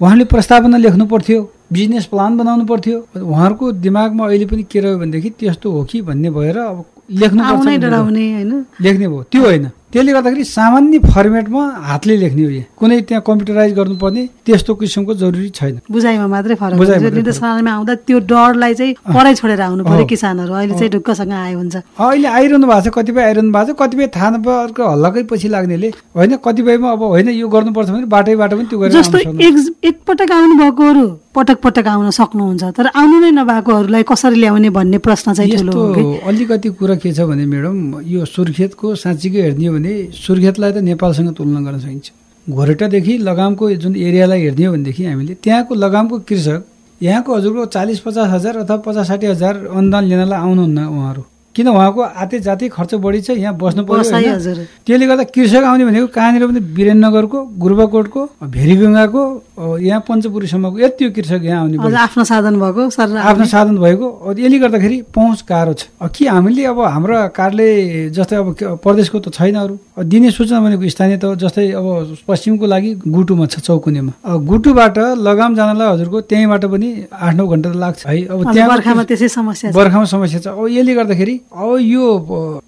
उहाँले प्रस्तावना लेख्नु पर्थ्यो बिजनेस प्लान बनाउनु पर्थ्यो। उहाँहरूको दिमागमा अहिले पनि के रह्यो भनेदेखि त्यस्तो हो कि भन्ने भएर अब होइन? लेख्ने भयो। त्यो होइन। त्यसले गर्दाखेरि सामान्य फर्मेटमा हातले लेख्ने हो यो। कुनै त्यहाँ कम्प्युटराइज गर्नुपर्ने त्यस्तो किसिमको जरुरी छैन। बुझाइमा मात्रै फरक निर्देशनालयमा आउँदा त्यो डरलाई चाहिँ परै छोडेर आउनु पर्यो। किसानहरू। अहिले चाहिँ ढुक्कसँग आए हुन्छ। अहिले आइरहनु भएको छ कतिपय आइरहनु भएको छ। कतिपय थाहा नपाएको हल्लाकै पछि लाग्नेले होइन कतिपयमा अब होइन यो गर्नुपर्छ भने बाटैबाट पनि त्यो गरेर जस्तो एकपटक आउनु भएकोहरू पटक पटक आउन सक्नुहुन्छ। तर आउनु नै नभएकोहरूलाई कसरी ल्याउने भन्ने प्रश्न चाहिँ ठुलो अलिकति कुरा के छ भने म्याडम यो सुर्खेतको साँच्चीकै हेर्ने हो भने सुर्खेतलाई त नेपालसँग तुलना गर्न सकिन्छ। घोरटादेखि लगामको जुन एरियालाई हेर्ने हो भनेदेखि हामीले त्यहाँको लगामको कृषक यहाँको हजुरको चालिस पचास हजार अथवा पचास साठी हजार अनुदान लिनलाई आउनुहुन्न उहाँहरू। किन उहाँको आते जाति खर्च बढी छ यहाँ बस्नु पर्यो त्यसले गर्दा कृषक आउने भनेको कहाँनिर पनि वीरेन्द्रनगरको गुरुबाकोटको भेरीगङ्गाको यहाँ पञ्चपुरीसम्मको यति कृषक यहाँ आउने। आफ्नो साधन भएको सर आफ्नो साधन भएको। यसले गर्दाखेरि पहुँच गाह्रो छ। के हामीले अब हाम्रो कार्यालय जस्तै अब प्रदेशको त छैन अरू। दिने सूचना भनेको स्थानीय त जस्तै अब पश्चिमको लागि गुटुमा छ चौकुनेमा। गुटुबाट लगाम जानलाई हजुरको त्यहीँबाट पनि आठ नौ घन्टा त लाग्छ। है अब त्यहाँ बर्खामा त्यसै समस्या बर्खामा समस्या छ। अब यसले गर्दाखेरि अब यो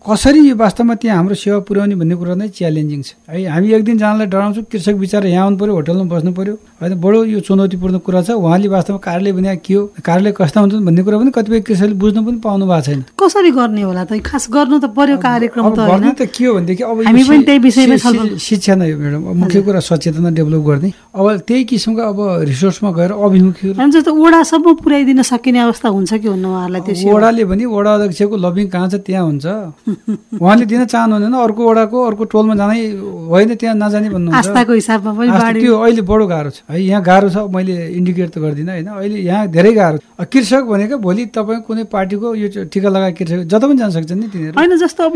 कसरी वास्तवमा त्यहाँ हाम्रो सेवा पुर्याउने भन्ने कुरा नै च्यालेन्जिङ छ। है हामी एक दिन जानलाई डराउँछौँ कृषक बिचरा यहाँ आउनु पर्यो होटलमा बस्नु पर्यो। होइन बडो यो चुनौतीपूर्ण कुरा छ। उहाँले वास्तवमा कार्यालय भने के हो कार्यालय कस्ता हुन्छन् भन्ने कुरा पनि कतिपय कृषकले बुझ्नु पनि पाउनु भएको छैन। कसरी गर्ने होला त? खास गर्नु त पर्यो कार्यक्रम त गर्ने होइन? त के हो भनेदेखि अब हामी पनि त्यही विषयमै शिक्षा नै हो म्याडम। मुख्य कुरा सचेतना डेभलप गर्ने। अब त्यही किसिमको अब रिसोर्समा गएर अभिमुखी जस्तो वडासम्म पुर्याइदिन सकिने अवस्था हुन्छ कि हुन्न उहाँहरूलाई त्यो? वडाले पनि वडा अध्यक्षको लबिङ कहाँ छ त्यहाँ हुन्छ। उहाँले दिन चाहनुहुँदैन अर्को वडाको अर्को टोलमा जानै होइन त्यहाँ नजाने भन्नुहुन्छ। त्यो अहिले बडो गाह्रो छ। है यहाँ गाह्रो छ मैले इन्डिकेट त गर्दिनँ होइन। अहिले यहाँ धेरै गाह्रो छ। कृषक भनेको भोलि तपाईँ कुनै पार्टीको यो टिका लगाए कृषक जता पनि जान सक्छन् नि तिनीहरू। होइन जस्तो अब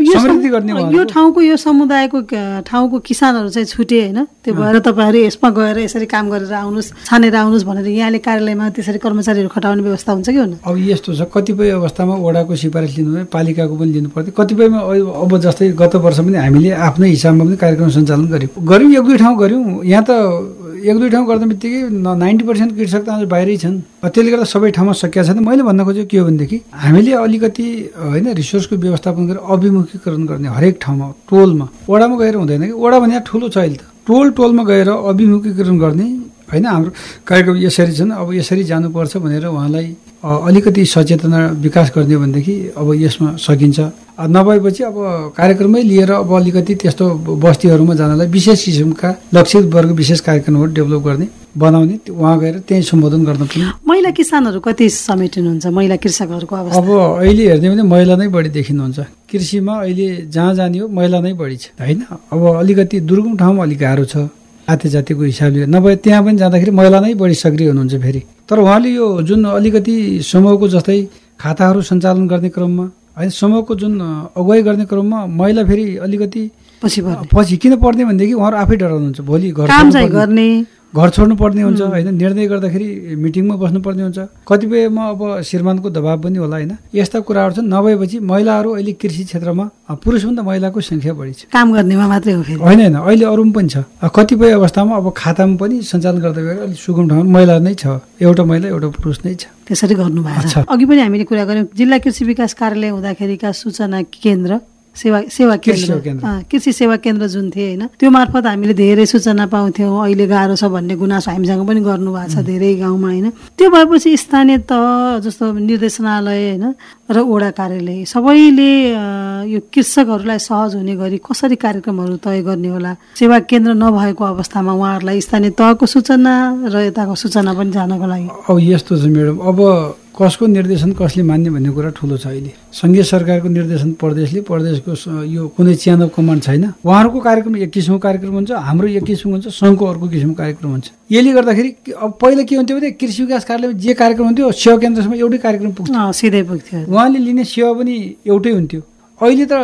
यो ठाउँको यो समुदायको ठाउँको किसानहरू चाहिँ छुटे होइन। त्यो भएर तपाईँहरू यसमा गएर यसरी काम गरेर आउनुहोस् छानेर आउनुहोस् भनेर यहाँले कार्यालयमा त्यसरी कर्मचारीहरू खटाउने व्यवस्था हुन्छ कि हुन्न? अब यस्तो छ कतिपय अवस्थामा वडाको सिफारिस लिनु पालिकाको पनि लिनु पर्थ्यो। कतिपयमा अब- जस्तै गत वर्ष पनि हामीले आफ्नै हिसाबमा पनि कार्यक्रम सञ्चालन गऱ्यौँ। गऱ्यौँ एक दुई ठाउँ गऱ्यौँ। यहाँ त एक दुई ठाउँ गर्दा बित्तिकै नाइन्टी पर्सेन्ट कृषक त आज बाहिरै छन्। त्यसले गर्दा सबै ठाउँमा सकिया छैन। मैले भन्न खोजेको के हो भनेदेखि हामीले अलिकति होइन रिसोर्सको व्यवस्थापन गरेर अभिमुखीकरण गर्ने हरेक ठाउँमा टोलमा वडामा गएर हुँदैन कि? वडा भने ठुलो छ अहिले त। टोल टोलमा गएर अभिमुखीकरण गर्ने होइन हाम्रो कार्यक्रम यसरी छन्। अब यसरी जानुपर्छ भनेर उहाँलाई अलिकति सचेतना विकास गर्ने हो भनेदेखि अब यसमा सकिन्छ। नभएपछि अब कार्यक्रममै लिएर अब अलिकति त्यस्तो बस्तीहरूमा जानलाई विशेष किसिमका लक्षित वर्ग विशेष कार्यक्रमहरू डेभलप गर्ने बनाउने उहाँ गएर त्यहीँ सम्बोधन गर्न पनि। महिला किसानहरू कति समेटिनुहुन्छ? महिला कृषकहरूको अब अहिले हेर्ने भने महिला नै बढी देखिनुहुन्छ। कृषिमा अहिले जहाँ जाने हो महिला नै बढी छ होइन? अब अलिकति दुर्गम ठाउँमा अलिक गाह्रो छ। जाति जातिको हिसाबले। नभए त्यहाँ पनि जाँदाखेरि महिला नै बढी सक्रिय हुनुहुन्छ फेरि। तर उहाँले यो जुन अलिकति समूहको जस्तै खाताहरू सञ्चालन गर्ने क्रममा होइन समूहको जुन अगुवाई गर्ने क्रममा महिला फेरि अलिकति पछि पछि किन पर्ने भनेदेखि उहाँहरू आफै डराउनुहुन्छ। भोलि घर काम चाहिँ गर्ने। घर छोड्नु पर्ने हुन्छ होइन? निर्णय गर्दाखेरि मिटिङमा बस्नुपर्ने हुन्छ। कतिपयमा अब श्रीमानको दबाब पनि होला होइन? यस्ता कुराहरू छन्। नभएपछि महिलाहरू अहिले कृषि क्षेत्रमा पुरुषभन्दा महिलाको सङ्ख्या बढी छ। काम गर्नेमा मात्रै हो फेरि। होइन होइन। अहिले अरूमा पनि छ। कतिपय अवस्थामा अब खातामा पनि सञ्चालन गर्दा गएर अलिक सुगम ठाउँमा महिला नै छ। एउटा महिला एउटा पुरुष नै छ। त्यसरी गर्नु भएको छ। अघि पनि हामीले कुरा गऱ्यौँ जिल्ला कृषि विकास कार्यालय हुँदाखेरिका सूचना केन्द्र सेवा सेवा केन्द्र। कृषि सेवा केन्द्र जुन थिए होइन? त्यो मार्फत हामीले धेरै सूचना पाउँथ्यौँ। अहिले गाह्रो छ भन्ने गुनासो हामीसँग पनि गर्नुभएको छ धेरै गाउँमा होइन? त्यो भएपछि स्थानीय तह जस्तो निर्देशनालय होइन? र ओडा कार्यालय सबैले यो कृषकहरूलाई सहज हुने गरी कसरी कार्यक्रमहरू तय गर्ने होला? सेवा केन्द्र नभएको अवस्थामा उहाँहरूलाई स्थानीय तहको सूचना र यताको सूचना पनि जानको लागि। अब यस्तो छ म्याडम अब कसको निर्देशन कसले मान्ने भन्ने कुरा ठुलो छ अहिले। सङ्घीय सरकारको निर्देशन प्रदेशले प्रदेशको यो कुनै अफ कमान्ड छैन। उहाँहरूको कार्यक्रम एक किसिमको कार्यक्रम हुन्छ हाम्रो एक किसिमको हुन्छ सङ्घको अर्को किसिमको कार्यक्रम हुन्छ। यसले गर्दाखेरि अब पहिला के हुन्थ्यो भने कृषि विकास कार्यालयमा जे कार्यक्रम हुन्थ्यो सेवा केन्द्रसम्म एउटै कार्यक्रम पुग्थ्यो। सिधै पुग्थ्यो। उहाँले लिने सेवा पनि एउटै हुन्थ्यो। अहिले त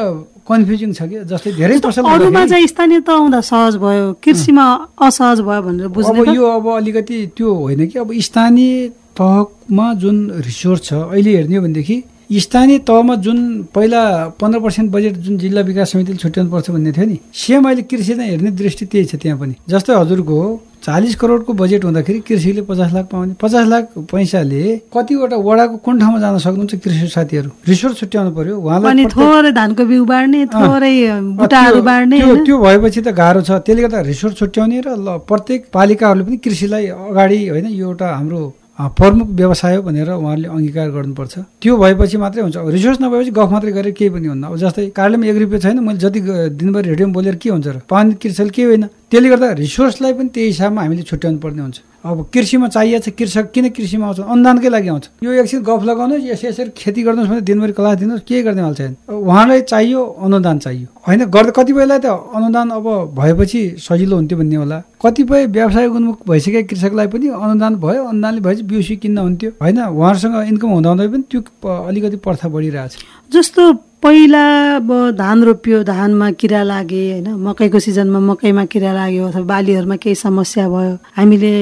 कन्फ्युजिङ छ कि जस्तै धेरै अरूमा चाहिँ स्थानीय तह हुँदा सहज भयो कृषिमा असहज भयो भनेर बुझ्ने त? यो अब अलिकति त्यो होइन कि अब स्थानीय तहमा जुन रिसोर्स छ अहिले हेर्ने हो भनेदेखि स्थानीय तहमा जुन पहिला पन्ध्र पर्सेन्ट बजेट जुन जिल्ला विकास समितिले छुट्याउनु पर्छ भन्ने थियो नि सेम अहिले कृषिलाई हेर्ने दृष्टि त्यही छ त्यहाँ पनि। जस्तै हजुरको चालिस करोडको बजेट हुँदाखेरि कृषिले पचास लाख पाउने पचास लाख पैसाले कतिवटा वडाको कुन ठाउँमा जान सक्नुहुन्छ कृषि साथीहरू? रिसोर्स छुट्याउनु पर्यो उहाँलाई थोरै धानको बिउ बाँड्ने थोरै बुटाहरू बाँड्ने त्यो भएपछि त गाह्रो छ। त्यसले गर्दा रिसोर्स छुट्याउने र प्रत्येक पालिकाहरूले पनि कृषिलाई अगाडि होइन यो एउटा हाम्रो प्रमुख व्यवसाय हो भनेर उहाँहरूले अङ्गीकार गर्नुपर्छ। त्यो भएपछि मात्रै हुन्छ। रिसोर्स नभएपछि गफ मात्रै गरेर केही पनि हुन्न। अब जस्तै कार्यालयमा एक रुपियाँ छैन मैले जति दिनभरि रेडियोमा बोलेर के हुन्छ र? पानी कृषिले के होइन? त्यसले गर्दा रिसोर्सलाई पनि त्यही हिसाबमा हामीले छुट्याउनु पर्ने हुन्छ। अब कृषिमा चाहिएको छ कृषक किन कृषिमा आउँछ अनुदानकै लागि आउँछ यो एकछिन गफ लगाउनुहोस् यसरी यसरी खेती गर्नुहोस् भने दिनभरि क्लास दिनुहोस् के गर्ने हाल छैन अब उहाँलाई चाहियो अनुदान चाहियो। होइन गर्दा कतिपयलाई त अनुदान अब भएपछि सजिलो हुन्थ्यो भन्ने होला। कतिपय व्यवसाय उन्मुख भइसकेका कृषकलाई पनि अनुदान भयो अनुदानले भएपछि बिउसी किन्न हुन्थ्यो। होइन उहाँहरूसँग इन्कम हुँदा हुँदै पनि त्यो अलिकति प्रथा बढिरहेछ। जस्तो पहिला अब धान रोप्यो धानमा किरा लागे होइन? मकैको सिजनमा मकैमा किरा लाग्यो अथवा बालीहरूमा केही समस्या भयो हामीले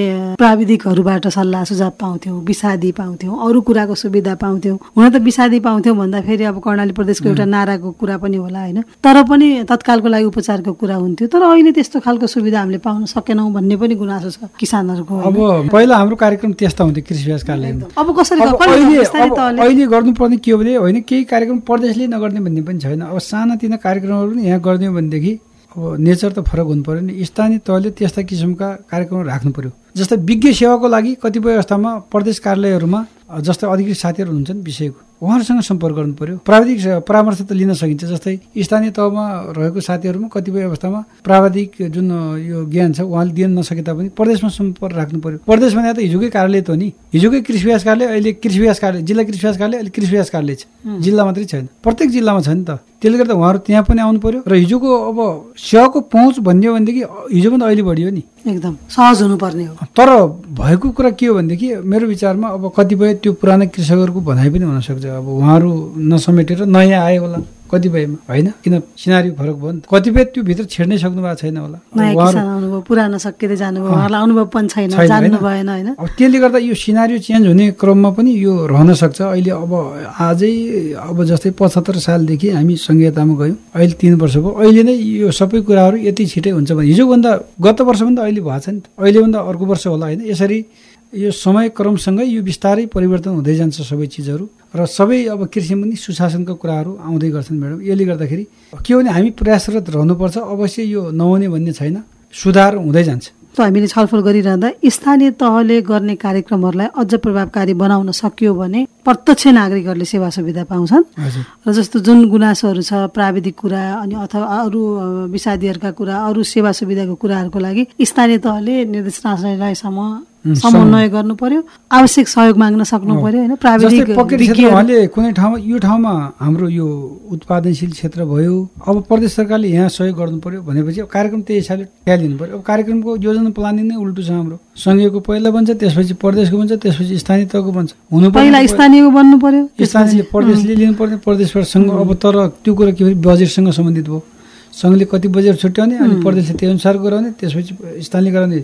प्राविधिकहरूबाट सल्लाह सुझाव पाउँथ्यौँ विषादी पाउँथ्यौँ अरू कुराको सुविधा पाउँथ्यौँ। हुन त विषादी पाउँथ्यौँ भन्दाखेरि अब कर्णाली प्रदेशको एउटा नाराको कुरा पनि होला होइन? तर पनि तत्कालको लागि उपचारको कुरा हुन्थ्यो। तर अहिले त्यस्तो खालको सुविधा हामीले पाउन सकेनौँ भन्ने पनि गुनासो छ किसानहरूको? अब पहिला हाम्रो कार्यक्रम त्यस्ता हुन्थ्यो कृषि विकास कार्यालयमा अब कसरी अहिले गर्नुपर्ने के हो भने होइन केही कार्यक्रम प्रदेशले नगर्ने भन्ने पनि छैन। अब सानातिना कार्यक्रमहरू पनि यहाँ गर्ने हो भनेदेखि अब नेचर त फरक हुनु पऱ्यो नि। स्थानीय तहले त्यस्ता किसिमका कार्यक्रमहरू राख्नु पर्यो जस्तै विज्ञ सेवाको लागि कतिपय अवस्थामा प्रदेश कार्यालयहरूमा जस्तै अधिकृत साथीहरू हुनुहुन्छ नि विषयको। उहाँहरूसँग सम्पर्क गर्नु पर्यो प्राविधिक परामर्श त लिन सकिन्छ जस्तै स्थानीय तहमा रहेको साथीहरूमा कतिपय अवस्थामा प्राविधिक जुन यो ज्ञान छ उहाँले दिन नसके तापनि प्रदेशमा सम्पर्क राख्नु पर्यो प्रदेश भने त हिजोकै कार्यालय त हो नि। हिजोकै कृषि विकास कार्यालय अहिले कृषि विकास कार्यालय जिल्ला कृषि विकास कार्यालय अहिले कृषि विकास कार्यालय छ। जिल्ला मात्रै छैन। प्रत्येक जिल्लामा छ नि त। त्यसले गर्दा उहाँहरू त्यहाँ पनि आउनु पर्यो र हिजोको अब सेवाको पहुँच भन्ने हो भनेदेखि हिजोभन्दा अहिले बढियो नि। एकदम सहज हुनुपर्ने हो। तर भएको कुरा के हो भनेदेखि मेरो विचारमा अब कतिपय त्यो पुराना कृषकहरूको भनाइ पनि हुनसक्छ अब उहाँहरू नसमेटेर नयाँ आयो होला कतिपयमा। होइन? किन सिनारी फरक भयो नि त। कतिपय त्यो भित्र छेड्नै सक्नु भएको छैन होला। पुरानो सकिँदै जानुभयो। अनुभव पनि छैन जान्नु? भएन होइन? अब त्यसले गर्दा यो सिनारी चेन्ज हुने क्रममा पनि यो रहन सक्छ। अहिले अब आजै अब जस्तै पचहत्तर सालदेखि हामी सङ्घीयतामा गयौँ। अहिले तिन वर्ष भयो। अहिले नै यो सबै कुराहरू यति छिटै हुन्छ भने हिजोभन्दा गत वर्षभन्दा अहिले भएको छ नि त। अहिलेभन्दा अर्को वर्ष होला होइन? यसरी यो समय क्रमसँगै यो बिस्तारै परिवर्तन हुँदै जान्छ सबै चिजहरू। र सबै अब कृषिमा पनि सुशासनको कुराहरू आउँदै गर्छन् म्याडम। यसले गर्दाखेरि के हो भने हामी प्रयासरत रहनुपर्छ अवश्य यो नहुने भन्ने छैन। सुधार हुँदै जान्छ। हामीले छलफल गरिरहँदा स्थानीय तहले गर्ने कार्यक्रमहरूलाई अझ प्रभावकारी बनाउन सकियो भने प्रत्यक्ष नागरिकहरूले सेवा सुविधा पाउँछन्। र जस्तो जुन गुनासोहरू छ प्राविधिक कुरा अनि अथवा अरू विषादीहरूका कुरा अरू सेवा सुविधाको कुराहरूको लागि स्थानीय तहले निर्देशनालयसम्म समन्वय गर्नु पर्यो आवश्यक सहयोग माग्न सक्नु। पर्यो होइन? प्राविधिक उहाँले कुनै ठाउँमा यो ठाउँमा हाम्रो यो उत्पादनशील क्षेत्र भयो। अब प्रदेश सरकारले यहाँ सहयोग गर्नु पर्यो भनेपछि अब कार्यक्रम त्यही हिसाबले ट्यालिनु पर्यो। अब कार्यक्रमको योजना प्लानिङ नै उल्टो छ हाम्रो। सङ्घीयको पहिला बन्छ त्यसपछि प्रदेशको बन्छ त्यसपछि स्थानीय तहको बन्छ। हुनु पहिला स्थानीयको बन्नु पर्यो स्थानीयले प्रदेशले लिनुपर्ने प्रदेशबाट सङ्घ। अब तर त्यो कुरा के भने बजेटसँग सम्बन्धित भयो। सङ्घले कति बजेट छुट्याउने अनि प्रदेशले त्यही अनुसार गराउने त्यसपछि स्थानीय गराउने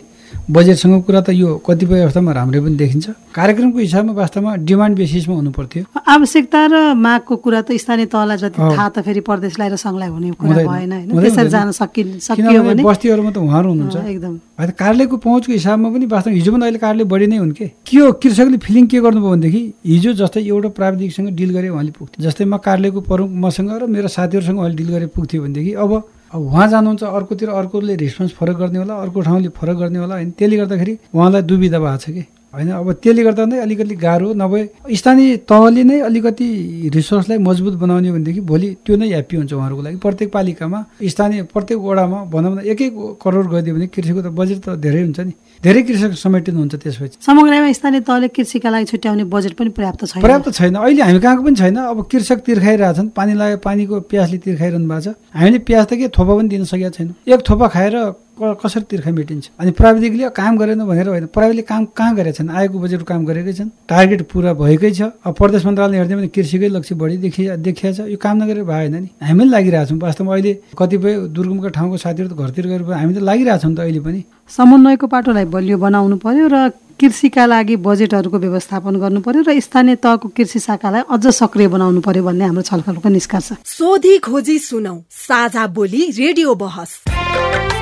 बजेटसँगको कुरा त यो कतिपय अवस्थामा राम्रै पनि देखिन्छ। कार्यक्रमको हिसाबमा वास्तवमा डिमान्ड बेसिसमा हुनु पर्थ्यो। आवश्यकता र मागको कुरा त स्थानीय तहलाई जति। थाहा त फेरि प्रदेशलाई र सङ्घलाई हुने कुरा। भएन त्यसरी। जान सकिन् सकियो भने बस्तीहरूमा त उहाँहरू हुनुहुन्छ। एकदम। होइन कार्यालयको पहुँचको हिसाबमा पनि वास्तवमा हिजोभन्दा अहिले कार्यालय बढी नै हुन् के? के हो कृषकले फिलिङ के गर्नुभयो भनेदेखि हिजो जस्तै एउटा प्राविधिकसँग डिल गरे उहाँले पुग्थ्यो जस्तै म कार्यालयको प्रमुख मसँग र मेरो साथीहरूसँग उहाँले डिल गरे पुग्थ्यो भनेदेखि अब उहाँ जानुहुन्छ अर्कोतिर अर्कोले रेस्पोन्स फरक गर्ने होला अर्को ठाउँले फरक गर्ने होला होइन। त्यसले गर्दाखेरि उहाँलाई दुविधा भएको छ कि? होइन अब त्यसले गर्दा नै अलिकति गाह्रो नभए स्थानीय तहले नै अलिकति रिसोर्सलाई मजबुत बनाउने भनेदेखि भोलि त्यो नै ह्याप्पी हुन्छ उहाँहरूको लागि। प्रत्येक पालिकामा स्थानीय प्रत्येक वडामा भनौँ न एक एक करोड गरिदियो भने कृषिको त बजेट त धेरै हुन्छ नि। धेरै कृषक समेटिनुहुन्छ त्यसपछि। समग्रमा स्थानीय तहले कृषिका लागि छुट्याउने बजेट पनि पर्याप्त छैन। पर्याप्त छैन। अहिले हामी कहाँको पनि छैन। अब कृषक तिर्खाइरहेछन्। पानी लाग्यो पानीको प्याजले तिर्खाइरहनु भएको छ। हामीले प्याज त के थोपा पनि दिन सकेका छैनौँ। एक थोपा खाएर कसरी तिर्खा मेटिन्छ? अनि प्राविधिकले काम गरेन भनेर होइन। प्राविधिकले काम कहाँ गरेका छन्? आएको बजेट काम गरेकै छन्। टार्गेट पुरा भएकै छ। अब प्रदेश मन्त्रालयले हेर्दै भने कृषिकै लक्ष्य बढी देखिया देखिया छ। यो काम नगरेर भएन नि। हामी पनि लागिरहेछौँ वास्तवमा अहिले कतिपय दुर्गमका ठाउँको साथीहरू त घरतिर गएर हामी त लागिरहेछौँ त अहिले पनि। समन्वयको पाटोलाई बलियो बनाउनु पर्यो र कृषिका लागि बजेटहरूको व्यवस्थापन गर्नु पर्यो र स्थानीय तहको कृषि शाखालाई अझ सक्रिय बनाउनु पर्यो भन्ने हाम्रो छलफलको निष्कर्ष। सोधी खोजी सुनौ। साझा बोली रेडियो बहस।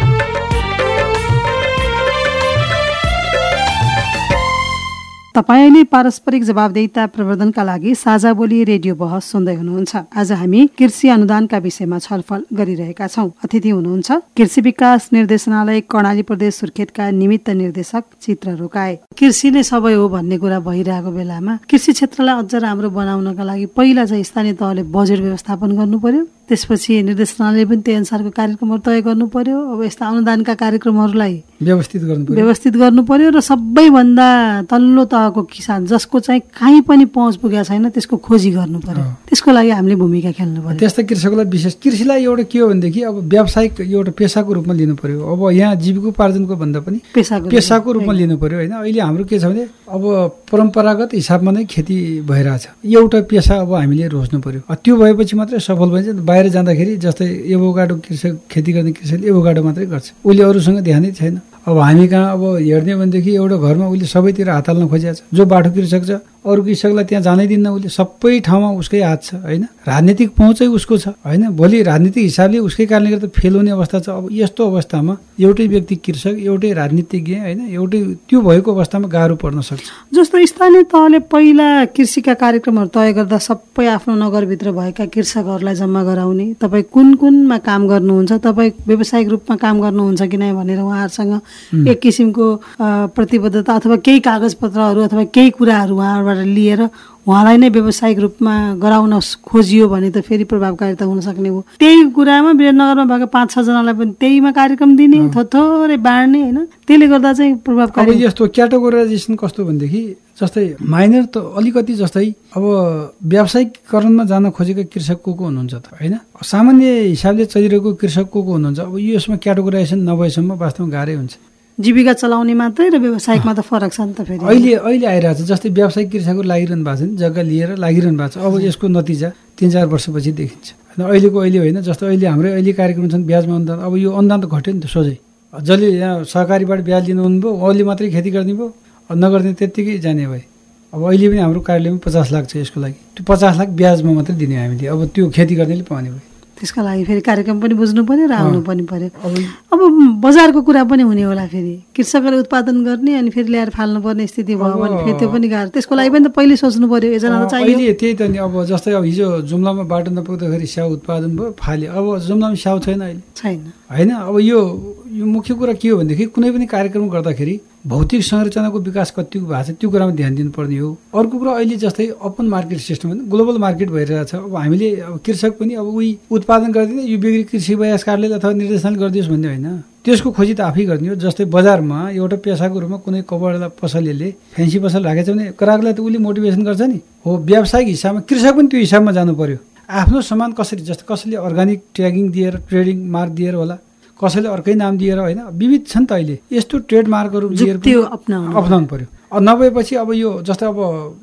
तपाईँले पारस्परिक जवाबदेहिता प्रवर्धनका लागि साझा बोली रेडियो बहस सुन्दै हुनुहुन्छ। आज हामी कृषि अनुदानका विषयमा छलफल गरिरहेका छौँ। अतिथि हुनुहुन्छ कृषि विकास निर्देशनालय कर्णाली प्रदेश सुर्खेतका निमित्त निर्देशक चित्र रोकाए। कृषि नै सबै हो भन्ने कुरा भइरहेको बेलामा कृषि क्षेत्रलाई अझ राम्रो बनाउनका लागि पहिला चाहिँ स्थानीय तहले बजेट व्यवस्थापन गर्नु पर्यो। त्यसपछि निर्देशनालयले पनि त्यही अनुसारको कार्यक्रमहरू तय गर्नु पर्यो अब यस्ता अनुदानका कार्यक्रमहरूलाई व्यवस्थित गर्नु व्यवस्थित गर्नु पर्यो र सबैभन्दा तल्लो तहको किसान जसको चाहिँ कहीँ पनि पहुँच पुगेको छैन त्यसको खोजी गर्नु पर्यो। त्यसको लागि हामीले भूमिका खेल्नु पर्यो त्यस्ता कृषकलाई विशेष कृषिलाई एउटा के हो भनेदेखि अब व्यावसायिक एउटा पेसाको रूपमा लिनु पर्यो अब यहाँ जीविकोपार्जनको भन्दा पनि पेसाको पेसाको रूपमा लिनु पर्यो होइन। अहिले हाम्रो के छ भने अब परम्परागत हिसाबमा नै खेती भइरहेछ। एउटा पेसा अब हामीले रोज्नु पर्यो त्यो भएपछि मात्रै सफल भइन्छ। बाहिर जाँदाखेरि जस्तै एभोगाडो कृषक खेती गर्ने कृषकले एभोगाडो मात्रै गर्छ। उसले अरूसँग ध्यानै छैन। अब हामी कहाँ अब हेर्ने भनेदेखि एउटा घरमा उसले सबैतिर हात हाल्न खोजिएको छ। जो बाठो कृषक छ अरू कृषकलाई त्यहाँ जानै दिन्न उसले सबै ठाउँमा उसकै हात छ होइन? राजनीतिक पहुँचै उसको छ होइन? भोलि राजनीतिक हिसाबले उसकै कारणले गर्दा फेल हुने अवस्था छ। अब यस्तो अवस्थामा एउटै व्यक्ति कृषक एउटै राजनीतिज्ञ होइन? एउटै त्यो भएको अवस्थामा गाह्रो पर्न सक्छ। जस्तो स्थानीय तहले पहिला कृषिका कार्यक्रमहरू तय गर्दा सबै आफ्नो नगरभित्र भएका कृषकहरूलाई जम्मा गराउने तपाईँ कुन कुनमा काम गर्नुहुन्छ तपाईँ व्यावसायिक रूपमा काम गर्नुहुन्छ कि नै भनेर उहाँहरूसँग एक किसिमको प्रतिबद्धता अथवा केही कागजपत्रहरू अथवा केही कुराहरू उहाँहरूबाट लिएर उहाँलाई नै व्यावसायिक रूपमा गराउन खोजियो भने त फेरि प्रभावकारिता हुन सक्ने हो। त्यही कुरामा विराटनगरमा भएको पाँच छजनालाई पनि त्यहीमा कार्यक्रम दिने थोरै बाँड्ने होइन? त्यसले गर्दा चाहिँ प्रभावकारी यस्तो क्याटेगोराइजेसन कस्तो भनेदेखि जस्तै माइनर त अलिकति जस्तै अब व्यावसायिकरणमा जान खोजेको कृषक को को हुनुहुन्छ त होइन? सामान्य हिसाबले चलिरहेको कृषक को को हुनुहुन्छ? अब यो यसमा क्याटेगोराइजेसन नभएसम्म वास्तवमा गाह्रै हुन्छ। जीविका चलाउने मात्रै र व्यावसायिकमा त फरक छ नि त फेरि। अहिले अहिले आइरहेको छ जस्तै व्यावसायिक कृषकहरू लागिरहनु भएको छ नि जग्गा लिएर लागिरहनु भएको छ। अब यसको नतिजा तिन चार वर्षपछि देखिन्छ। होइन अहिलेको अहिले होइन जस्तो अहिले हाम्रै अहिले कार्यक्रम छन् ब्याजमा अनुदान अब यो अनुदान त घट्यो नि त सोझै। जसले यहाँ सहकारीबाट ब्याज लिनु हुनुभयो उहाँले मात्रै खेती गरिदिनु भयो नगर्ने त्यत्तिकै जाने भए अब अहिले पनि हाम्रो कार्यालयमा पचास लाख छ यसको लागि। त्यो पचास लाख ब्याजमा मात्रै दिने हामीले। अब त्यो खेती गर्नेले पाउने भयो। त्यसका लागि फेरि कार्यक्रम पनि बुझ्नु पर्यो र आउनु पनि पर्यो। अब बजारको कुरा पनि हुने होला फेरि। कृषकले उत्पादन गर्ने अनि फेरि ल्याएर फाल्नुपर्ने स्थिति भयो भने फेरि त्यो पनि गाह्रो। त्यसको लागि पनि त पहिले सोच्नु पर्यो योजना त चाहियो। त्यही त नि अब जस्तै अब हिजो जुम्लामा बाटो नपुग्दाखेरि स्याउ उत्पादन भयो फाल्यो। अब जुम्लामा स्याउ छैन अहिले। छैन। होइन अब यो यो मुख्य कुरा के हो भनेदेखि कुनै पनि कार्यक्रम गर्दाखेरि भौतिक संरचनाको विकास कतिको भएको छ त्यो कुरामा ध्यान दिनुपर्ने हो। अर्को कुरा अहिले जस्तै open market system global market भइरहेको छ अब हामीले अब कृषक पनि अब उही उत्पादन गरिदिने यो बिक्री कृषि विकास कार्यालय अथवा निर्देशनाले गरिदियोस् भन्ने होइन। त्यसको खोजी त आफै गर्ने हो जस्तै बजारमा एउटा पेसाको रूपमा कुनै कपडा पसलेले फ्यान्सी पसल राखेको छ भने ग्राहकलाई त उसले मोटिभेसन गर्छ नि। हो व्यावसायिक हिसाबमा कृषक पनि त्यो हिसाबमा जानु पर्यो। आफ्नो सामान कसरी जस्तो कसैले अर्ग्यानिक ट्यागिङ दिएर ट्रेडिङ मार्क दिएर होला। कसैले अर्कै नाम दिएर होइन विविध छ नि त अहिले। यस्तो ट्रेड मार्कहरू दिएर त्यो अप्नाउनु। पर्यो। अब नभएपछि अब यो जस्तै अब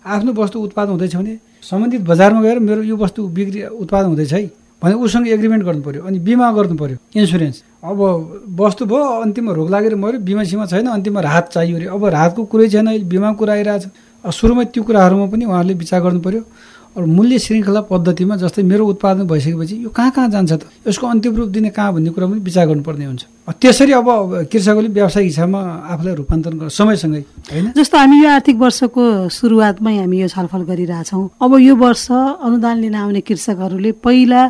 आफ्नो वस्तु उत्पादन हुँदैछ भने सम्बन्धित बजारमा गएर मेरो यो वस्तु बिक्री उत्पादन हुँदैछ है भने उसँग एग्रिमेन्ट गर्नु पर्यो अनि बिमा गर्नु पर्यो इन्सुरेन्स अब वस्तु भयो अन्तिममा रोग लागेर मऱ्यो बिमा सिमा छैन अन्तिममा राहत चाहियो अरे। अब राहतको कुरै छैन अहिले बिमा कुरा आइरहेछ। सुरुमै त्यो कुराहरूमा पनि उहाँहरूले विचार गर्नु पर्यो। अब मूल्य श्रृङ्खला पद्धतिमा जस्तै मेरो उत्पादन भइसकेपछि यो कहाँ कहाँ जान्छ त? यसको अन्तिम रूप दिने कहाँ भन्ने कुरा पनि विचार गर्नुपर्ने हुन्छ। त्यसरी अब कृषकले व्यावसायिक हिसाबमा आफूलाई रूपान्तरण गर्न समयसँगै होइन? जस्तो हामी यो आर्थिक वर्षको सुरुवातमै हामी यो छलफल गरिरहेछौँ अब यो वर्ष अनुदान लिन आउने कृषकहरूले पहिला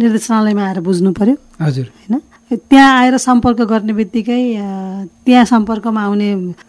निर्देशनालयमा आएर बुझ्नु पर्यो। हजुर। होइन? त्यहाँ आएर सम्पर्क गर्ने बित्तिकै त्यहाँ सम्पर्कमा आउने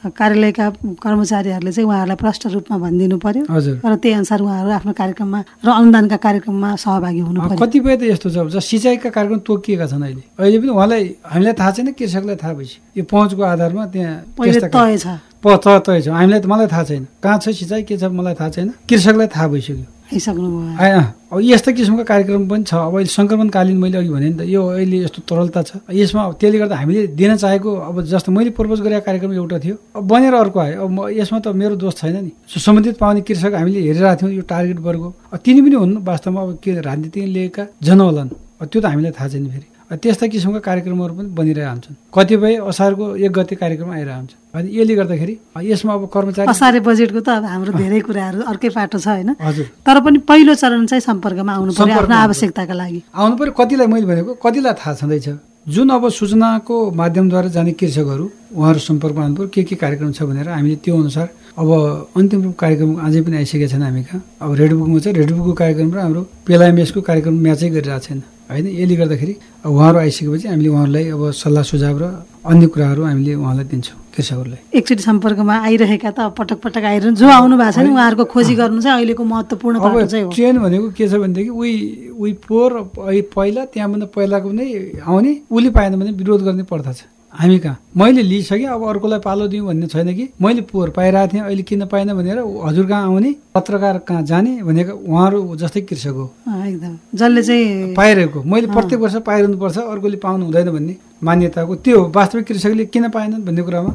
कार्यालयका कर्मचारीहरूले चाहिँ उहाँहरूलाई प्रष्ट रूपमा भनिदिनु पर्यो। हजुर। र त्यही अनुसार उहाँहरू आफ्नो कार्यक्रममा र अनुदानका कार्यक्रममा सहभागी हुनु पर्यो। कतिपय त यस्तो छ सिँचाइका कार्यक्रम तोकिएका छन् अहिले। अहिले पनि उहाँलाई हामीलाई थाहा छैन कृषकलाई थाहा भएपछि। यो पहुँचको आधारमा त्यहाँ तय छ। तय छ। हामीलाई त मलाई थाहा छैन। कहाँ छ सिँचाइ के छ मलाई थाहा छैन। कृषकलाई थाहा भइसक्यो। अब यस्तो किसिमको कार्यक्रम पनि छ। अब अहिले सङ्क्रमणकालीन मैले अघि भने नि त यो अहिले यस्तो तरलता छ। यसमा अब त्यसले गर्दा हामीले दिन चाहेको अब जस्तो मैले प्रपोज गरेको कार्यक्रम एउटा थियो। अब बनेर अर्को आयो। अब यसमा त मेरो दोष छैन नि। सम्बन्धित पाउने कृषक हामीले हेरिरहेको थियौँ यो टार्गेट वर्ग। तिनी पनि हुन् वास्तवमा। अब के राजनीतिले लिएका जन होलान् अब त्यो त हामीलाई थाहा छैन फेरि। त्यस्ता किसिमका कार्यक्रमहरू पनि बनिरहेका हुन्छन् कतिपय असारको एक गते कार्यक्रम आइरहेको हुन्छ अनि यसले गर्दाखेरि यसमा अब कर्मचारी असारे बजेटको त अब हाम्रो धेरै कुराहरू अर्कै पाटो छ होइन। हजुर। तर पनि पहिलो चरण चाहिँ सम्पर्कमा आउनु पर्यो आफ्नो आवश्यकताका लागि। आउनु पर्यो। कतिलाई मैले भनेको कतिलाई थाहा छँदैछ। जुन अब सूचनाको माध्यमद्वारा जाने कृषकहरू उहाँहरू सम्पर्कमा आउनु पर्यो के के कार्यक्रम छ भनेर हामीले त्यो अनुसार अब अन्तिम रूप कार्यक्रम अझै पनि आइसकेको छैन हामी कहाँ। अब रेड बुकमा चाहिँ रेड बुकको कार्यक्रम र हाम्रो पेलाएमएसको कार्यक्रम म्याचै गरिरहेको छैन। होइन? यसले गर्दाखेरि उहाँहरू आइसकेपछि हामीले उहाँहरूलाई अब सल्लाह सुझाव र अन्य कुराहरू हामीले उहाँलाई दिन्छौँ कृषकहरूलाई। एकचोटि सम्पर्कमा आइरहेका त पटक पटक आइरहनु। जो आउनु भएको छ नि उहाँहरूको खोजी गर्नु चाहिँ अहिलेको महत्त्वपूर्ण अब ट्रेन भनेको के छ भनेदेखि उही उही पोहोर पहि- पहिला त्यहाँभन्दा पहिलाको नै आउने उसले पाएन भने विरोध गर्ने प्रथा छ हामी कहाँ? मैले लिइसकेँ अब अर्कोलाई पालो दिउँ भन्ने छैन कि? मैले पोहोर पाइरहेको थिएँ अहिले किन पाइनँ भनेर हजुर कहाँ आउने पत्रकार कहाँ जाने भनेको उहाँहरू जस्तै कृषक हो। एकदम। जसले चाहिँ पाइरहेको। मैले प्रत्येक वर्ष पाइरहनुपर्छ अर्कोले पाउनु हुँदैन भन्ने मान्यताको। त्यो हो वास्तविक कृषकले किन पाएनन् भन्ने कुरामा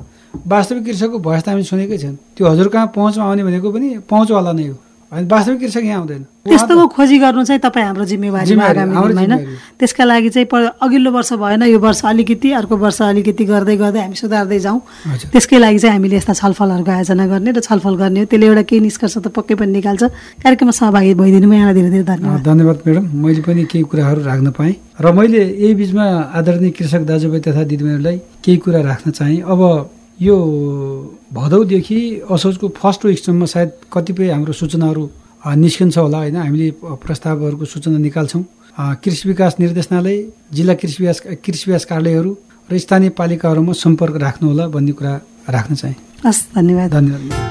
वास्तविक कृषकको भएस त हामी सुनेकै छन्। त्यो हजुर कहाँ पहुँचमा आउने भनेको पनि पहुँचवाला नै हो। होइन वास्तविक कृषक यहाँ आउँदैन? त्यस्तोको खोजी गर्नु चाहिँ तपाईँ हाम्रो जिम्मेवारी होइन। त्यसका लागि चाहिँ अघिल्लो वर्ष भएन यो वर्ष अलिकति अर्को वर्ष अलिकति गर्दै गर्दै हामी सुधार्दै जाउँ। त्यसकै लागि चाहिँ हामीले यस्ता छलफलहरूको आयोजना गर्ने र छलफल गर्ने हो। त्यसले एउटा केही निष्कर्ष त पक्कै पनि निकाल्छ। कार्यक्रममा सहभागी भइदिनु यहाँलाई धेरै धेरै धन्यवाद। धन्यवाद म्याडम। मैले पनि केही कुराहरू राख्न पाएँ। र मैले यही बिचमा आदरणीय कृषक दाजुभाइ तथा दिदीबहिनीहरूलाई केही कुरा राख्न चाहेँ। अब यो भदौदेखि असोजको फर्स्ट विकसम्म सायद कतिपय हाम्रो सूचनाहरू निस्किन्छ होला होइन? हामीले प्रस्तावहरूको सूचना निकाल्छौँ। कृषि विकास निर्देशनालय जिल्ला कृषि विकास कृषि विकास कार्यालयहरू र स्थानीय पालिकाहरूमा सम्पर्क राख्नु होला भन्ने कुरा राख्न चाहेँ। हस् धन्यवाद। धन्यवाद।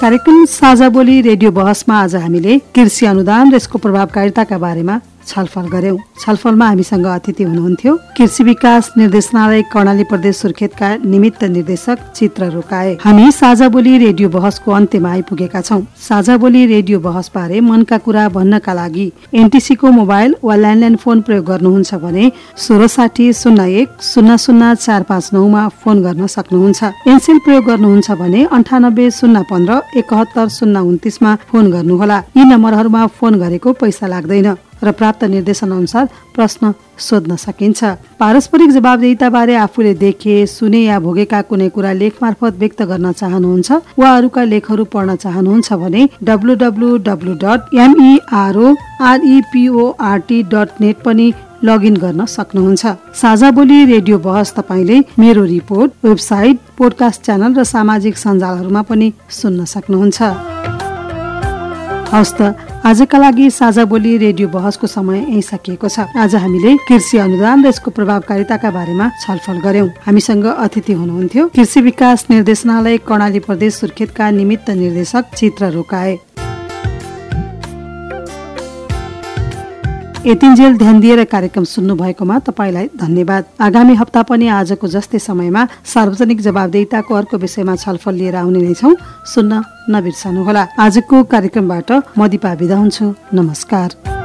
कार्यक्रम साझा बोली रेडियो बहसमा आज हामीले कृषि अनुदान र यसको प्रभावकारिताका बारेमा छलफल गर्यौं। छलफलमा हामीसँग अतिथि हुनुहुन्थ्यो। कृषि विकास निर्देशनालय कर्णाली प्रदेश सुर्खेतका निमित्त निर्देशक चित्र रोकाए। हामी साझा बोली रेडियो बहसको अन्त्यमा आइपुगेका छौं। साझा बोली रेडियो बहस बारे मनका कुरा भन्नका लागि एनटिसीको मोबाइल वा ल्यान्डलाइन फोन प्रयोग गर्नुहुन्छ भने सोह्र साठी शून्य एक शून्य शून्य चार पाँच नौमा फोन गर्न सक्नुहुन्छ। एनसेल प्रयोग गर्नुहुन्छ भने अन्ठानब्बे शून्य पन्ध्र एकहत्तर शून्य उन्तिसमा फोन गर्नुहोला। यी नम्बरहरूमा फोन गरेको पैसा लाग्दैन। र प्राप्त निर्देशन अनुसार प्रश्न सोध्न सकिन्छ। पारस्परिक जवाबदेता बारे आफूले देखे सुने या भोगेका कुनै कुरा लेख मार्फत व्यक्त गर्न चाहनुहुन्छ वा अरूका लेखहरू पढ्न चाहनुहुन्छ भने W W W dot M E R O dot net पनि लगइन गर्न सक्नुहुन्छ। साझा बोली रेडियो बहस तपाईँले मेरो रिपोर्ट वेबसाइट पोडकास्ट च्यानल र सामाजिक सञ्जालहरूमा पनि सुन्न सक्नुहुन्छ। हवस् त। आजका लागि साझा बोली रेडियो बहसको समय यही सकिएको छ। आज हामीले कृषि अनुदान र यसको प्रभावकारिताका बारेमा छलफल गर्यौं हामीसँग अतिथि हुनुहुन्थ्यो। कृषि विकास निर्देशनालय कर्णाली प्रदेश सुर्खेतका निमित्त निर्देशक चित्र रोकाए। यतिन्जेल ध्यान दिएर कार्यक्रम सुन्नु भएकोमा तपाईँलाई धन्यवाद। आगामी हप्ता पनि आजको जस्तै समयमा सार्वजनिक जवाबदेताको अर्को विषयमा छलफल लिएर आउने नै छौ। सुन्न नबिर्सनुहोला। आजको कार्यक्रमबाट म दिपा बिदा हुन्छु। नमस्कार।